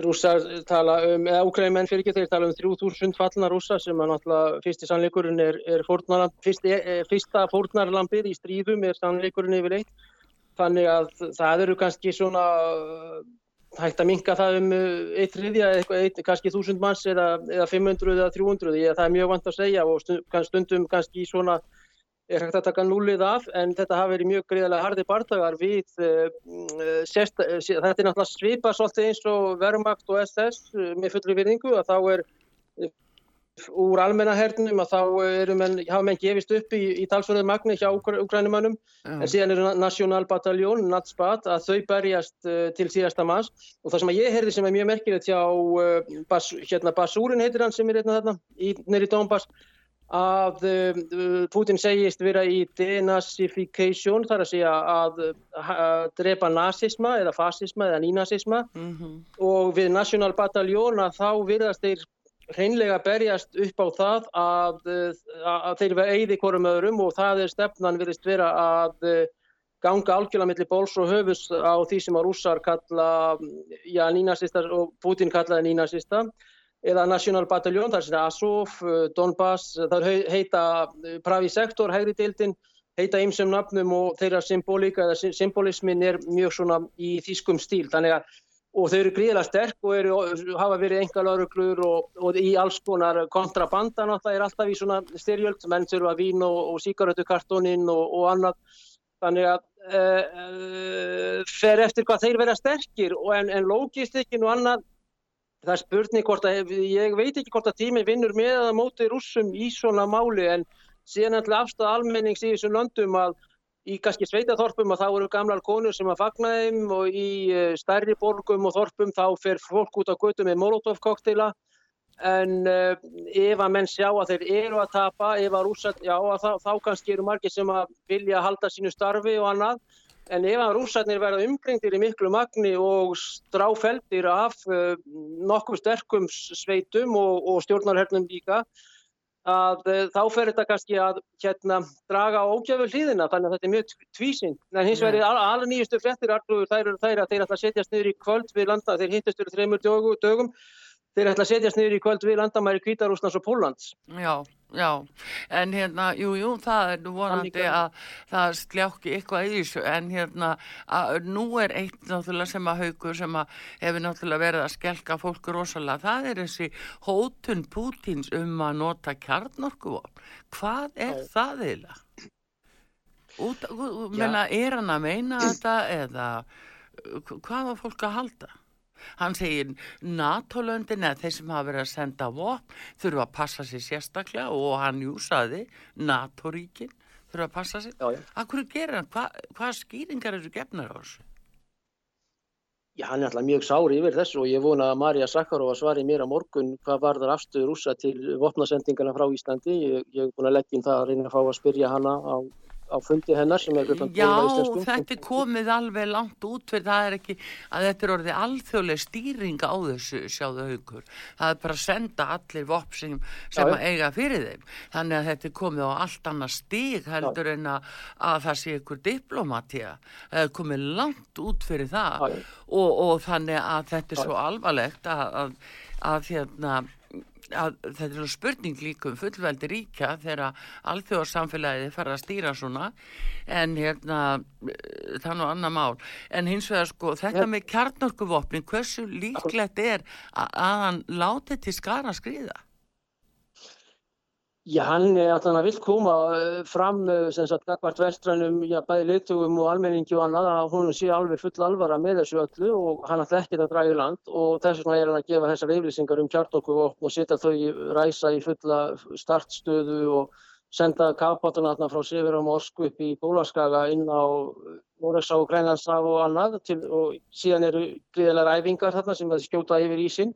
Rússar tala um, eða úkræðumenn fyrir ekki, þeir tala um 3000 fallna rússa sem að náttúrulega fyrsti sannleikurinn er, er fórnarlamb, fyrsti, e, fyrsta fórnarlambið í stríðum er sannleikurinn yfir eitt. Þannig að það eru kannski svona uh, hægt að minka það um uh, eitt eitt, kannski 1000 manns eða, eða 500 eða 300, ég, það er mjög vant að segja og stund, stundum kannski svona er hægt að taka núlið af en þetta hafi verið mjög greiðlega hardi bardagar við uh, uh, sérst, uh, þetta er náttúrulega svipa svolítið eins og verumakt og SS uh, með fullri virðingu að þá er úr almennahernum að þá menn, hafa menn gefist upp í, í talsverðu magni hjá ukrænumannum en síðan eru National Battalion, NATSBAT, að þau berjast uh, til síðasta manns. Og það sem ég heyrði sem er mjög merkilegt hjá uh, Bas, hérna Basúrin heitir hann sem er hérna þarna, í, neyri Dómbas, að uh, Putin segist vera í denazification, þar að segja að, að drepa nazisma eða fasisma eða nínazisma Mm -hmm. og við National Battalion að þá virðast þeir hreinlega berjast upp á það að, að, að þeir vera eigði hvorum öðrum og það er stefnan virðist vera að eh, ganga algjörlega millir bóls og höfus á því sem að rússar kalla já, nínasista og Putin kallaði nínasista eða National Battalion, það er Azov, eh, Donbass, það heita Pravi Sektor, hægri deildin heita ymsum nafnum og þeirra symbolíka eða symbolismin er mjög svona í þýskum stíl, þannig að og þau eru gríðilega sterk og eru, hafa verið enga lauruglur og, og í alls konar kontrabanda náttúrulega er alltaf í svona styrjöld, menn þurfa vín og, og síkarötukartónin og, og annað. Þannig að uh, uh, fer eftir hvað þeir vera sterkir en, en logistikin og annað það er spurning hvort að ég veit ekki hvort að tíminn vinnur með að móti rússum í svona máli en síðan alltaf afstæða almennings í þessum löndum að í kannski sveitaþorpum að þá eru gamlar konur sem að fagna þeim og í stærri borgum og þorpum þá fer fólk út á götu með molotov koktila en uh, ef að menn sjá að þeir eru að tapa, ef að rúsa, já að þá, þá kannski eru margir sem að vilja halda sínu starfi og annað. En ef að rússarnir verða umkringdir í miklu magni og stráfeldir af uh, nokkuð sterkum sveitum og, og stjórnarhernum líka að uh, þá fer þetta kannski að hérna, draga á ógjöfu hlýðina þannig að þetta er mjög tvísinn en hins vegar er alveg nýjustu frettir þær eru þær að þeir ætla að setjast niður í kvöld við landa, þeir hittast fyrir þreymur dögum. Þeir ætla að setjast niður í kvöld við landamæri Kvítarúslands og Póllands. Já, já, en hérna jú, jú, það er vonandi að það sljákki eitthvað í þessu en hérna, að, nú er eitt náttúrulega sem að haugur sem að hefur náttúrulega verið að skelka fólku rosalega það er þessi hótun Pútins um að nota kjarnorkuvopn hvað er já. það eiginlega? Út, menna, er hann að meina þetta eða hvað var fólk að halda? Hann segir NATO-löndin eða þeir sem hafa verið að senda vopn þurfa að passa sér sérstaklega og hann júsaði NATO-ríkin þurfa að passa sér. Akkur gerir hann? Hva, hvað skýringar eru gefnar á þessu? Já, hann er alltaf mjög sári yfir þessu og ég vona að Marja Sakharova svari mér á morgun hvað varðar afstöður úsa til vopnasendingana frá Íslandi. Ég, ég hef búin að leggja um það að reyna að fá að spyrja hana á á fundi hennar sem er Já, þetta er komið alveg langt út fyrir það er ekki að þetta er orðið alþjóðlega stýring á þessu sjáðu haugur. Það er bara að senda allir vopp sem, sem að eiga fyrir þeim. Þannig að þetta er komið á allt annað stíg heldur Já. en að, að það sé ykkur diplomatía. Það er komið langt út fyrir það og, og þannig að þetta er svo alvarlegt að, að, að hérna að þetta er spurning líka um fullveldi ríkja þegar alþjóðarsamfélagið fara að stýra svona. En hérna það er nú annar mál. En hins vegar sko þetta með kjarnorkuvopnin hversu líklegt er að hann láti til skara skriða? Já, hann er alltaf að vill koma fram sem sagt gagvart vestrænum, já, bæði leitugum og almenningi og annað að hún sé alveg full alvara með þessu öllu og hann ætla ekki að draga í land og þess vegna er hann að gefa þessar yfirlýsingar um kjartorkuvopn og setja þau ræsa í fulla startstöðu og senda kapátuna þarna frá Sifir og Moskv upp í Bólaskaga inn á Móresá og Grænlandsaf og annað til, og síðan eru gríðilega ræfingar þarna sem skjóta yfir ísinn.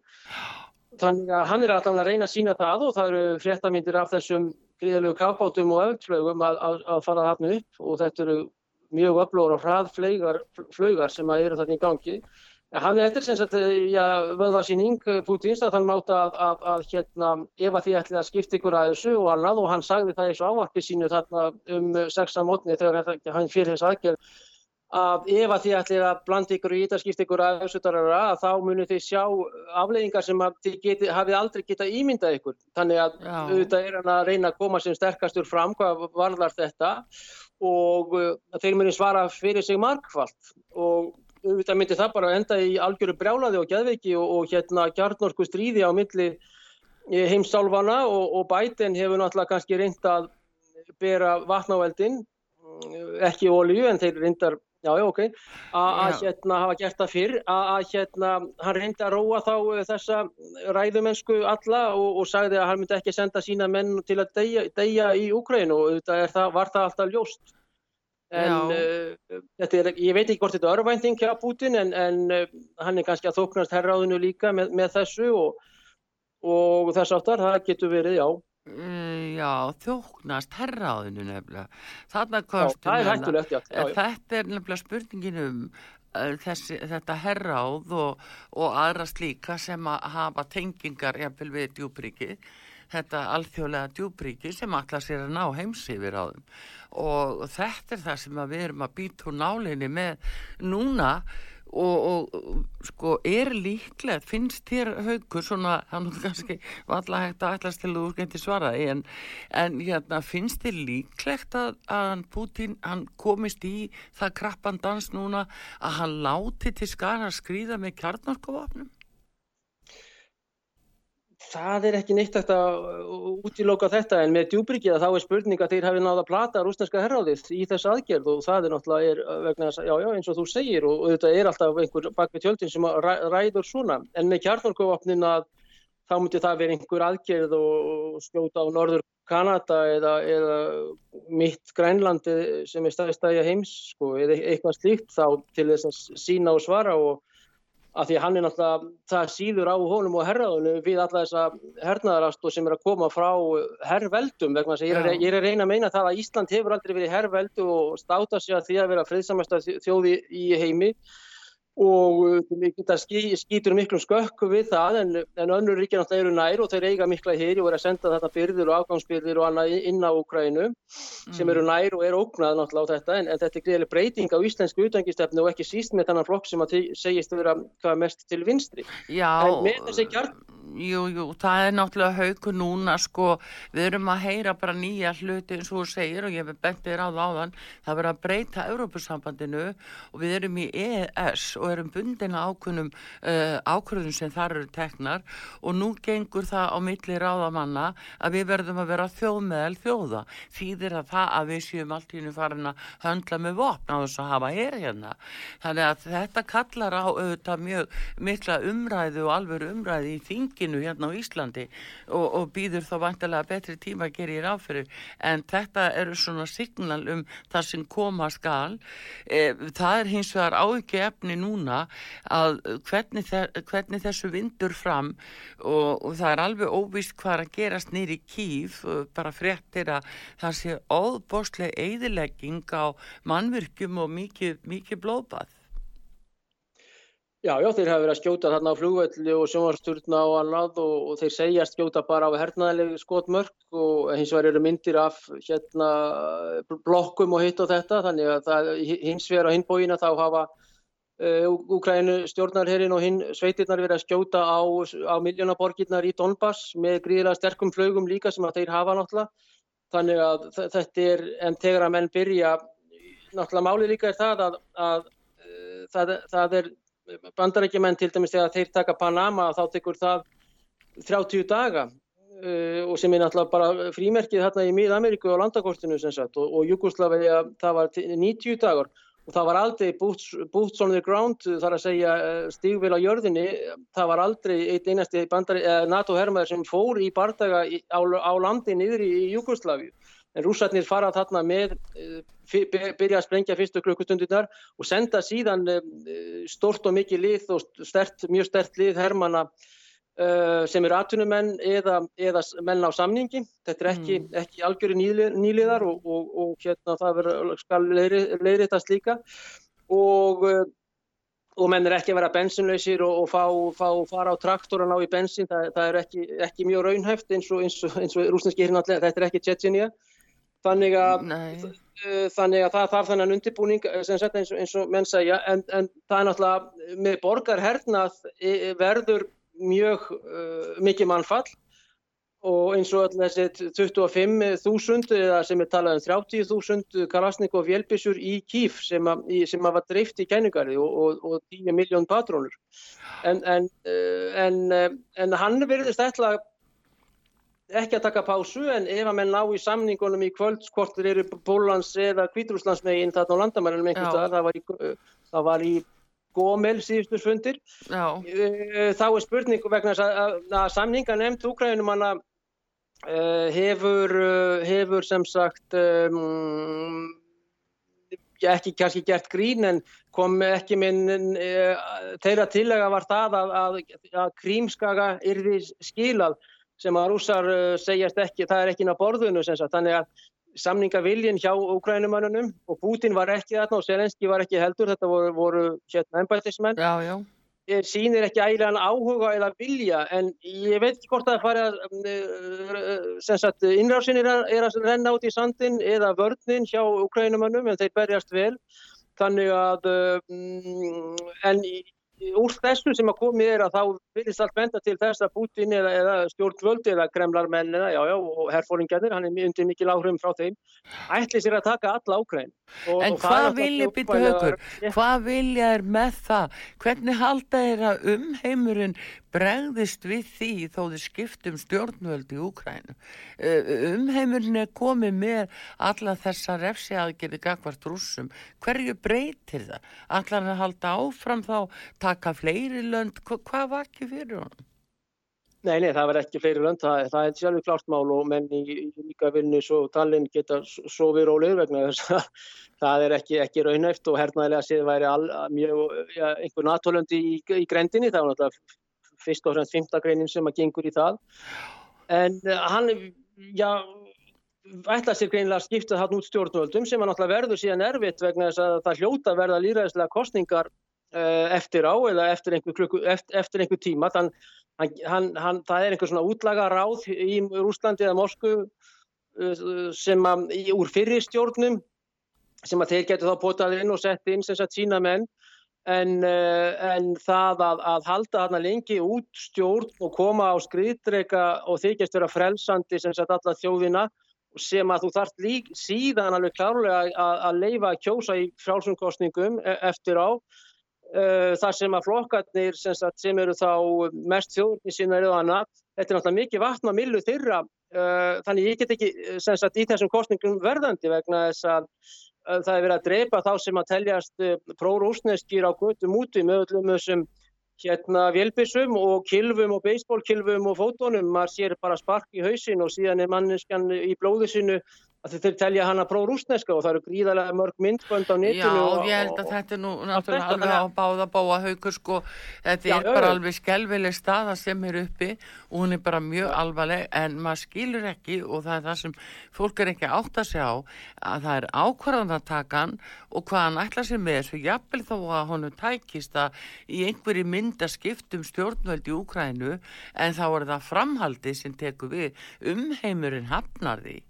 Þannig að hann er alltaf að reyna að sína það og það eru fréttamindir af þessum gríðalegu kápátum og öllflögum að, að, að fara þarna upp og þetta eru mjög öflóra og hraðflögar sem eru þarna í gangi. Hann er eftir sem sagt, já, vöðvarsýning Pútins að hann máta að, að, hérna, ef að því ætli að skipta ykkur að þessu og annað og hann sagði það í svo ávarpi sínu þarna um sexan mótni þegar hann fyrir þess aðgerð að ef að þið ætlir að blanda ykkur og íta skipt ykkur að össutarara þá munir þið sjá afleggingar sem þið geti, hafið aldrei geta ímyndað ykkur. Þannig að Já. auðvitað er hann að reyna að koma sem sterkastur fram hvað varðar þetta og uh, þeir munir svara fyrir sig markvallt og auðvitað myndir það bara enda í algjöru brjálaði og gæðveiki og, og hérna gjarnorku stríði á milli eh, heimsálfana og, og bæten hefur náttúrulega kannski reynd að bera vatnáveldin ekki ólíu en þeir reyndar já, já, ok, að hérna hafa gert það fyrr, að hérna hann reyndi að róa þá eh, þessa ræðumennsku alla og, og sagði að hann myndi ekki senda sína menn til að deyja, deyja í Úkrænu og þetta var það alltaf ljóst. En uh, er, ég veit ekki hvort þetta er örvænting hjá Putin en, en uh, hann er kannski að þóknast herráðinu líka með, með þessu og, og þess áttar, það getur verið, já. Uh, já, þjóknast herraðinu nefnilega. Þarna komstu með hættulegt, já. Þetta er nefnilega spurningin um uh, þessi, þetta herráð og, og aðra slíka sem að hafa tengingar jafnvel við djúbríki þetta alþjóðlega djúbríki sem allar sér að ná heimsifir á þeim og þetta er það sem við erum að býta úr nálinni með núna og, og sko er líklegt, finnst þér haugur svona, hann er kannski valla hægt að ætlast til að þú skemmti svaraði en, en hérna, finnst þér líklegt að, að Putin, hann komist í það krappan dans núna að hann láti til skara að skrýða með kjarnarkofafnum? Það er ekki neitt að útiloka þetta en með djúbryggið þá er spurning að þeir hafi náða að plata rúsneska herráðið í þessu aðgerð og það er náttúrulega er vegna þess að, já, já, eins og þú segir og, og þetta er alltaf einhver bak við tjöldin sem ræ, ræður svona. En með kjarnorkuvapnin að þá myndi það vera einhver aðgerð og skjóta á norður Kanada eða, eða mitt Grænlandi sem er staðistæðja heims sko, eða eitthvað slíkt þá til þess að sína og svara og að því hann er náttúrulega, það síður á honum og herraðunu við alla þessa hernaðarastu sem er að koma frá herrveldum vegna þess að- ég er að reyna að meina það að Ísland hefur aldrei verið herrveldu og státa sig að því að vera friðsamasta þjóði í heimi og geta ský, skýtur miklum skökku við það en, en önnur ríkja náttúrulega eru nær og þeir eiga mikla hér og er að senda þetta byrðir og afgangsbyrðir og annað inn á Úkrænu sem eru nær og eru ógnað náttúrulega á þetta en, en þetta er greiðileg breyting á íslensku utangistefnu og ekki síst með þannan flokk sem að segist vera hvað mest til vinstri. Já, En með þessi kjarn- jú, jú, það er náttúrulega hauku núna, sko, við erum að heyra bara nýja hluti eins og þú segir og ég hef bent þér á áðan, það verður að breyta Európusambandinu og við erum í EES og erum bundin að ákvörnum, uh, ákvörðum sem þar eru teknar og nú gengur það á milli ráðamanna að við verðum að vera þjóðmeðal þjóða, þýðir að það að við séum allt í hennu farin að höndla með vopn á þess að hafa er hérna. Þannig að þetta kallar á auðvitað mjög mikla umræðu og alveg umræðu í þinginu hérna á Íslandi og, og býður þá vantilega betri tíma að gera í ráfyrir en þetta eru svona signal um það sem koma skal. E, það er hins vegar áhyggju efni núna að hvernig, þe hvernig þessu vindur fram og, og það er alveg óvist hvað að gerast nýri kýf, bara fréttir að það sé óðbóstleg eðilegging á mannvirkjum og mikið, mikið blóðbað. Já, já, þeir hafa verið að skjóta þarna á flugvelli og sjónvarsturna og annað og, og þeir segja skjóta bara á hernaðilegi skotmörk og hins vegar eru myndir af hérna blokkum og hitt og þetta þannig að það, hins vegar á hinbógina þá hafa uh, Úkrænu stjórnarherrin og hinn sveitirnar verið að skjóta á, á miljónaborgirnar í Donbass með gríðilega sterkum flögum líka sem að þeir hafa náttúrulega. Þannig að þetta er, en þegar að menn byrja, náttúrulega máli líka er það að, að uh, það, það er bandarækjumenn til dæmis þegar þeir taka Panama þá tekur það 30 daga uh, og sem er náttúrulega bara frímerkið þarna í Mið-Ameríku á landakortinu sem sagt og, og Jugoslavia það var til- 90 dagar og það var aldrei boots, boots on the ground þar að segja eh, stígvél á jörðinni það var aldrei eitt einasti bandari, eh, NATO-hermaður sem fór í bardaga á, á landi niður í, Jugoslavíu en rússarnir fara þarna með eh, byrja að sprengja fyrstu klukkustundirnar og senda síðan eh, stort og mikið lið og stert, mjög stert lið hermana uh, sem eru atvinnumenn eða, eða menn á samningi. Þetta er ekki, ekki algjöru nýlið, nýliðar og, og, og hérna það verður skal leiðritast líka og, og menn er ekki að vera bensinlausir og, fá, fá fara á traktor og ná í bensin. Það, það er ekki, ekki mjög raunhæft eins og, og, og rúsneski hérna þetta er ekki Tjetjenia. Þannig að. Uh, þannig að það þarf þennan undirbúning sem sagt eins, eins og menn segja en, en það er náttúrulega með borgarhernað e- verður mjög uh, mikið mannfall og eins og öll þessi 25.000 eða sem er talað um 30.000 kalasnik og vélbissur í kýf sem, að, sem að var dreift í kænugari og, og, og 10 miljón patrónur en, en, en, hann verðist ætla ekki að taka pásu en ef að menn ná í samningunum í kvöld hvort þeir eru Pólans eða Kvítrúslandsmegin þarna á landamærunum einhvers það var í, það var í Gómel síðustu fundir. Já, Eh, þá er spurning vegna að, að, að samninga nefnd Úkrænum hana uh, hefur, uh, hefur sem sagt um, ekki kannski gert grín en kom ekki minn uh, þeirra tillega var það að, að, að krímskaga yrði skilað sem að rússar uh, segjast ekki, það er ekki inn á borðinu sem sagt, þannig að samningaviljin hjá Ukrænumannunum og Putin var ekki þarna og Selenski var ekki heldur, þetta voru, voru hérna embættismenn. Já, já. eh, sýnir ekki ægilegan áhuga eða vilja en ég veit ekki hvort það fari að sem sagt innrásin er að, er að renna út í sandin eða vörnin hjá ukrænumannum en þeir berjast vel. Þannig að um, en í- úr þessu sem að komið er að þá vilist allt benda til þess að Putin eða, eða stjórnvöld eða kremlarmenn eða já já og herfóringarnir, hann er undir mikil áhrifum frá þeim, ætli sér að taka alla. Og, En hvað vilja óbærilega- haugur? Hvað vilja er með það? Hvernig halda að umheimurinn bregðist við því þó þið skiptum stjórnvöld í Úkrænu? Umheimurinn er komið með alla þessa refsi aðgerði gagvart rússum. Hverju breytir það? Allar að halda áfram þá, taka fleiri lönd? Hva, hvað var ekki fyrir honum? Nei, nei, það var ekki fleiri lönd, það, það er sjálfur klárt mál og menn í, í líka Vilnius og Tallinn geta sofið rólegir vegna þess að það er ekki, ekki raunæft og hernaðilega séð væri all, mjög, ja, einhver natólöndi í, í grendinni, það var náttúrulega fyrst og fremst fymta greinin sem að gengur í það. En uh, hann, já, ætla sér greinilega að skipta hann út stjórnvöldum sem að náttúrulega verður síðan erfitt vegna þess að það hljóta að verða líðræðislega kostningar uh, eftir á eða eftir einhver, klukku, eftir, eftir einhver tíma. Þann, hann, hann, það er einhver svona útlaga ráð í Rúslandi eða Moskvu uh, sem að úr fyrri stjórnum sem að þeir getur þá potað inn og sett inn sem sagt sína menn en, uh, en það að, að halda þarna lengi út stjórn og koma á skriðdreika og þykjast vera frelsandi sem sagt alla þjóðina sem að þú þarft lík síðan alveg klárlega að, að leifa að kjósa í frálsumkostningum e- eftir á. Uh, þar sem að flokkarnir sem, sagt, sem eru þá mest þjóðurni sína eða annað, þetta er náttúrulega mikið vatna millu þeirra, uh, þannig ég get ekki eh, sagt í þessum kostningum verðandi vegna þess að það er verið að dreipa þá sem að teljast uh, prórúsneskir á göttum úti með öllum þessum hérna vélbissum og kilvum og beisbólkilvum og fótónum, maður sér bara spark í hausin og síðan er manneskan í blóðu sinu að þeir telja hana pró-rúsneska og það eru gríðarlega mörg myndbönd á Já, netinu. og- ég held að þetta er nú náttúrulega alveg á báða báa haukur sko, þetta Já, er já, bara já. alveg skelvileg staða sem er uppi og hún er bara mjög alvarleg en maður skilur ekki og það er það sem fólk er ekki átt að sjá að það er ákvarðanatakan og hvað hann ætla sér með þessu jafnvel þó að honum tækist að í einhverju mynd að skiptum stjórnvöld í Úkrænu en þá er það framhaldið sem tekur við umheimurinn hafnar því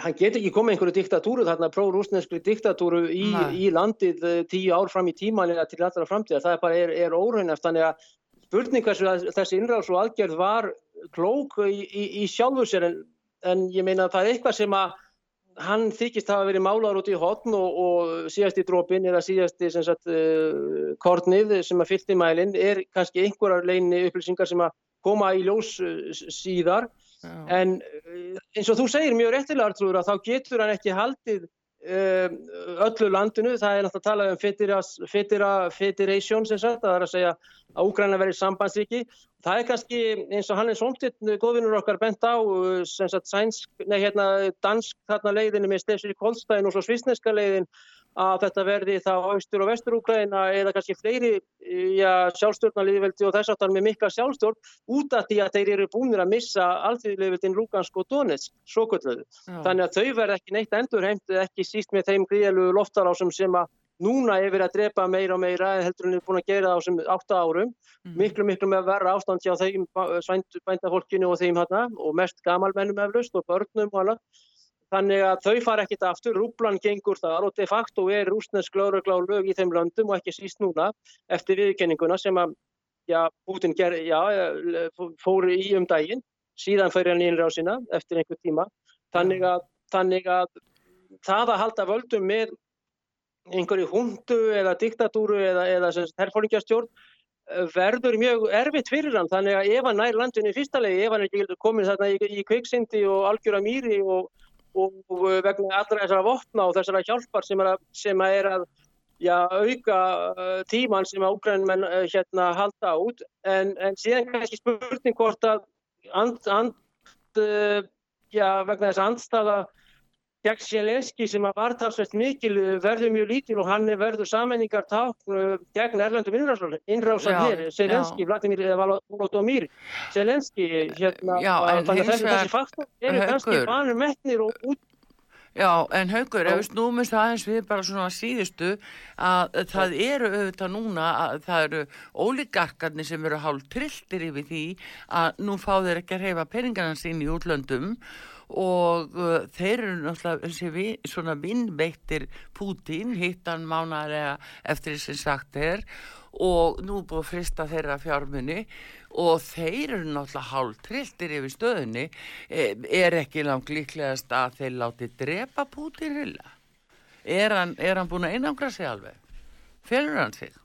hann getur ekki komið einhverju diktatúru þarna pró-rúsneskri diktatúru í, í landið eh, tíu ár fram í tíman eða til allra framtíðar, það er bara er, er óraunæft þannig að spurning hversu að þessi innráðs og aðgerð var klók í, í, í sjálfu sér en, en ég meina að það er eitthvað sem að hann þykist hafa verið málar út í hotn og, og síðasti drópin eða síðasti sem sagt, uh, kornið sem að fyllt í mælinn er kannski einhverjar leini upplýsingar sem að koma í ljós uh, síðar. En eh, eins og þú segir mjög réttilega Artrúður að þá getur hann ekki haldið um, öllu landinu, það er náttúrulega að tala um federas, federa, federation sem sagt, það er að segja að Úgræna verið sambandsríki. Það er kannski eins og hann er svomtitt góðvinnur okkar bent á sem sagt sænsk, nei hérna dansk þarna leiðinu með Stefsir Kolstæðin og svo svisneska leiðin að þetta verði þá austur og vestur Úgræna eða kannski fleiri já, sjálfstjórnarliðveldi og þess aftar með mikla sjálfstjórn út af því að þeir eru búinir að missa alþjóðliðveldin Lugansk og Donetsk, svo kvölduðu. Já. Þannig að þau verða ekki neitt endurheimt, ekki síst með þeim gríðalugu loftarásum sem að núna er verið að drepa meira og meira en heldur en er búin að gera það á þessum átta árum. Mm. Miklu, miklu með verra ástand hjá þeim svænd- bændafólkinu og þeim hérna og mest gamalmennum eflaust og börnum og annað. Þannig að þau fara ekkit aftur, rúblan gengur þar og de facto er rúsnesk lögregla og lög í þeim löndum og ekki síst núna eftir viðkenninguna sem að já, Putin ger, já, fór í um daginn, síðan fyrir hann í innrásina eftir einhver tíma. Þannig að, þannig að það að halda völdum með einhverju hundu eða diktatúru eða, eða herfóringjastjórn verður mjög erfitt fyrir hann þannig að ef hann nær landinu í fyrsta legi, ef hann ekki komin þarna í, í kviksindi og algjöra mýri og, og, og vegna allra þessara vopna og þessara hjálpar sem er að, sem er að já, auka uh, tíman sem að úgrænmenn uh, hérna halda út. En, en síðan kannski spurning hvort að and, and, já, vegna þess að andstaða gegn Sjelenski sem að var talsveit mikil uh, verður mjög lítil og hann er verður sammenningar tákn uh, gegn erlendum Sjelenski, já. Vladimir Volodymyr Sjelenski hérna, Já, en þannig að þessi, þessi faktor eru kannski vanur metnir og út Já, en Haugur, ef við snúmumst aðeins við bara svona síðustu að það eru auðvitað núna að það eru ólíkarkarnir sem eru hálf trilltir yfir því að nú fá þeir ekki að reyfa peningarna sín í útlöndum og uh, þeir eru náttúrulega svona vinnveittir Pútín, hittan mánaðlega eftir því sem sagt er og nú búið frista þeirra fjármunni og þeir eru náttúrulega hálf trilltir yfir stöðunni. Eh, er ekki langt líklegast að þeir láti drepa Pútín hilla? Er hann, hann búin að einangra sig alveg? Felur hann sig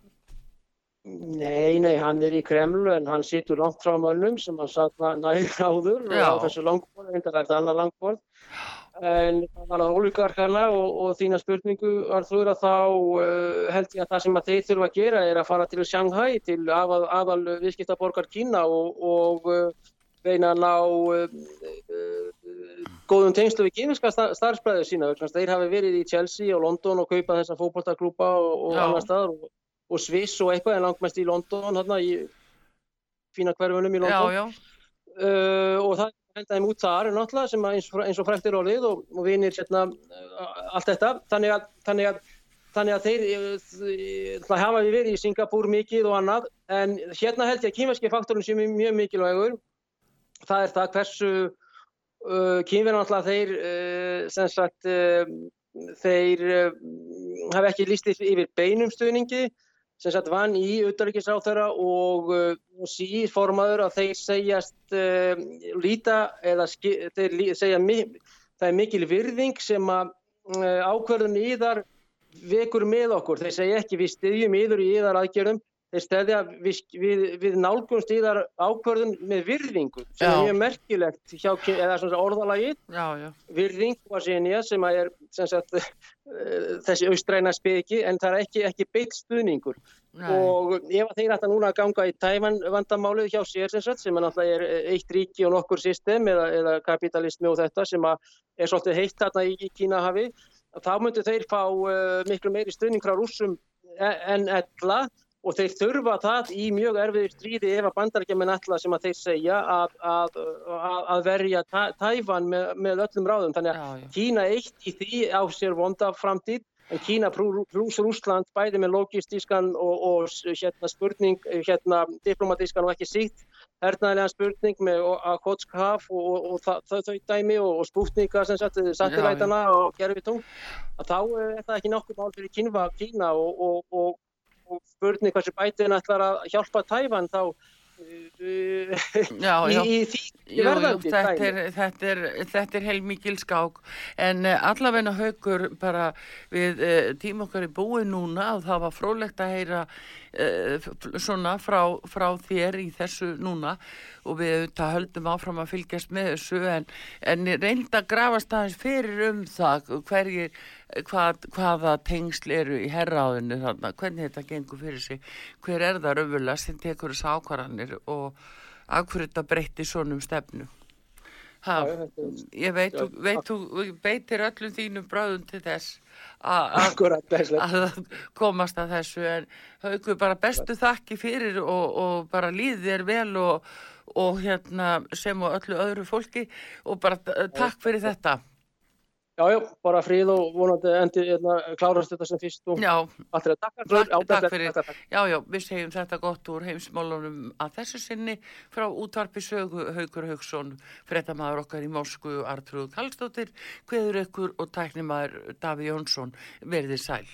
Nei, nei, hann er í Kremlu en hann situr langt frá mönnum sem hann satt nægur áður Já. á þessu langborð, reyndar er þetta annað langborð. En það var að ólíkarkana og, og þína spurningu Arþur að þá uh, held ég að það sem að þeir þurfa að gera er að fara til Shanghai, til aðal, aðal viðskiptaborgar Kína og, og uh, reyna að ná uh, góðum tengslu við kynneska starfsbræður sína. að Þeir hafi verið í Chelsea og London og kaupa þessa fótboltaklúpa og, og annar staðar og, og Sviss og eitthvað en langmest í London, þarna í fína hverfunum í já, London. já, Uh, og það henda þeim út þar náttúrulega sem eins, eins og frækt er orðið og, og vinir hérna uh, allt þetta. Þannig að, þannig að, þannig að þeir uh, það hafa við verið í Singapúr mikið og annað en hérna held ég að kýmerski faktorinn sem er mjög mikilvægur. Það er það hversu uh, kýmverðan alltaf þeir uh, sem sagt uh, þeir uh, hafa ekki líst yfir beinum stuðningi sem sagt vann í utanríkisráþara og, uh, og sí formaður að þeir segjast uh, líta eða þeir segja það er mikil virðing sem að uh, ákverðun íðar vekur með okkur. Þeir segja ekki við styðjum íður í íðar aðgerðum þeir stæðja við, við, við nálgumst íðar ákverðun með virðingu sem Já. er mjög merkilegt hjá, ky- eða svona orðalagið. Já, já, virðing var sinja sem að er sem sagt, uh, þessi austræna speki en það er ekki, ekki beitt stuðningur. Nei, og ef að þeir ætta núna að ganga í Tævan vandamálið hjá sér sem, sagt, sem er er eitt ríki og nokkur system eða, eða kapitalismi og þetta sem að er svolítið heitt þarna í, í Kínahafi þá myndu þeir fá uh, miklu meiri stuðning frá rússum e- en ella og þeir þurfa það í mjög erfiður stríði ef að bandarækjaman ætla sem að þeir segja að, að, að, verja Tævan með, með öllum ráðum. Þannig að já, já, Kína eitt í því á sér vonda framtíð en Kína pluss Rúsland bæði með logistískan og, og hérna spurning, hérna diplomatískan og ekki sítt hernaðilega spurning með Akotsk haf og, og, og það, þau, þau dæmi og, og spútninga sem sagt, sattilætana og gerfitúng að þá er það ekki nokkuð mál fyrir Kína, Kína og, og, spurning hversu bætin ætlar að hjálpa Tævan þá uh, já, í, já. í því verðandi þetta er, þetta er, þetta er heil mikil skák en uh, allavegna haukur bara við uh, tím okkar í búi núna og það var frólægt að heyra uh, svona frá, frá þér í þessu núna og við auðvitað höldum áfram að fylgjast með þessu en, en reynda að grafast aðeins fyrir um það hverjir, hvað, hvaða tengsl eru í herraðinu þarna, hvernig þetta gengur fyrir sig, hver er það raunverulega sem tekur þessu ákvarðanir og af hverju þetta breytti svonum stefnu. Já, ég veit, Já, þú, veit, þú beitir öllum þínum bráðum til þess að- komast að þessu en haugur bara bestu þakki fyrir og, og bara líði þér vel og, og hérna sem og öllu öðru fólki og bara takk fyrir þetta. Já, já, bara fríð og vonandi endi hérna, klárast þetta sem fyrst og Já, allt er að takka. Takk- takk fyrir. Takk. já, við segjum þetta gott úr heimsmálunum að þessu sinni frá útvarpi sögu Haugur Haugsson, frettamæður okkar í Moskvu, Artrúð Kallstóttir, hveður ykkur og tæknimaður Daví Jónsson, verðið sæl.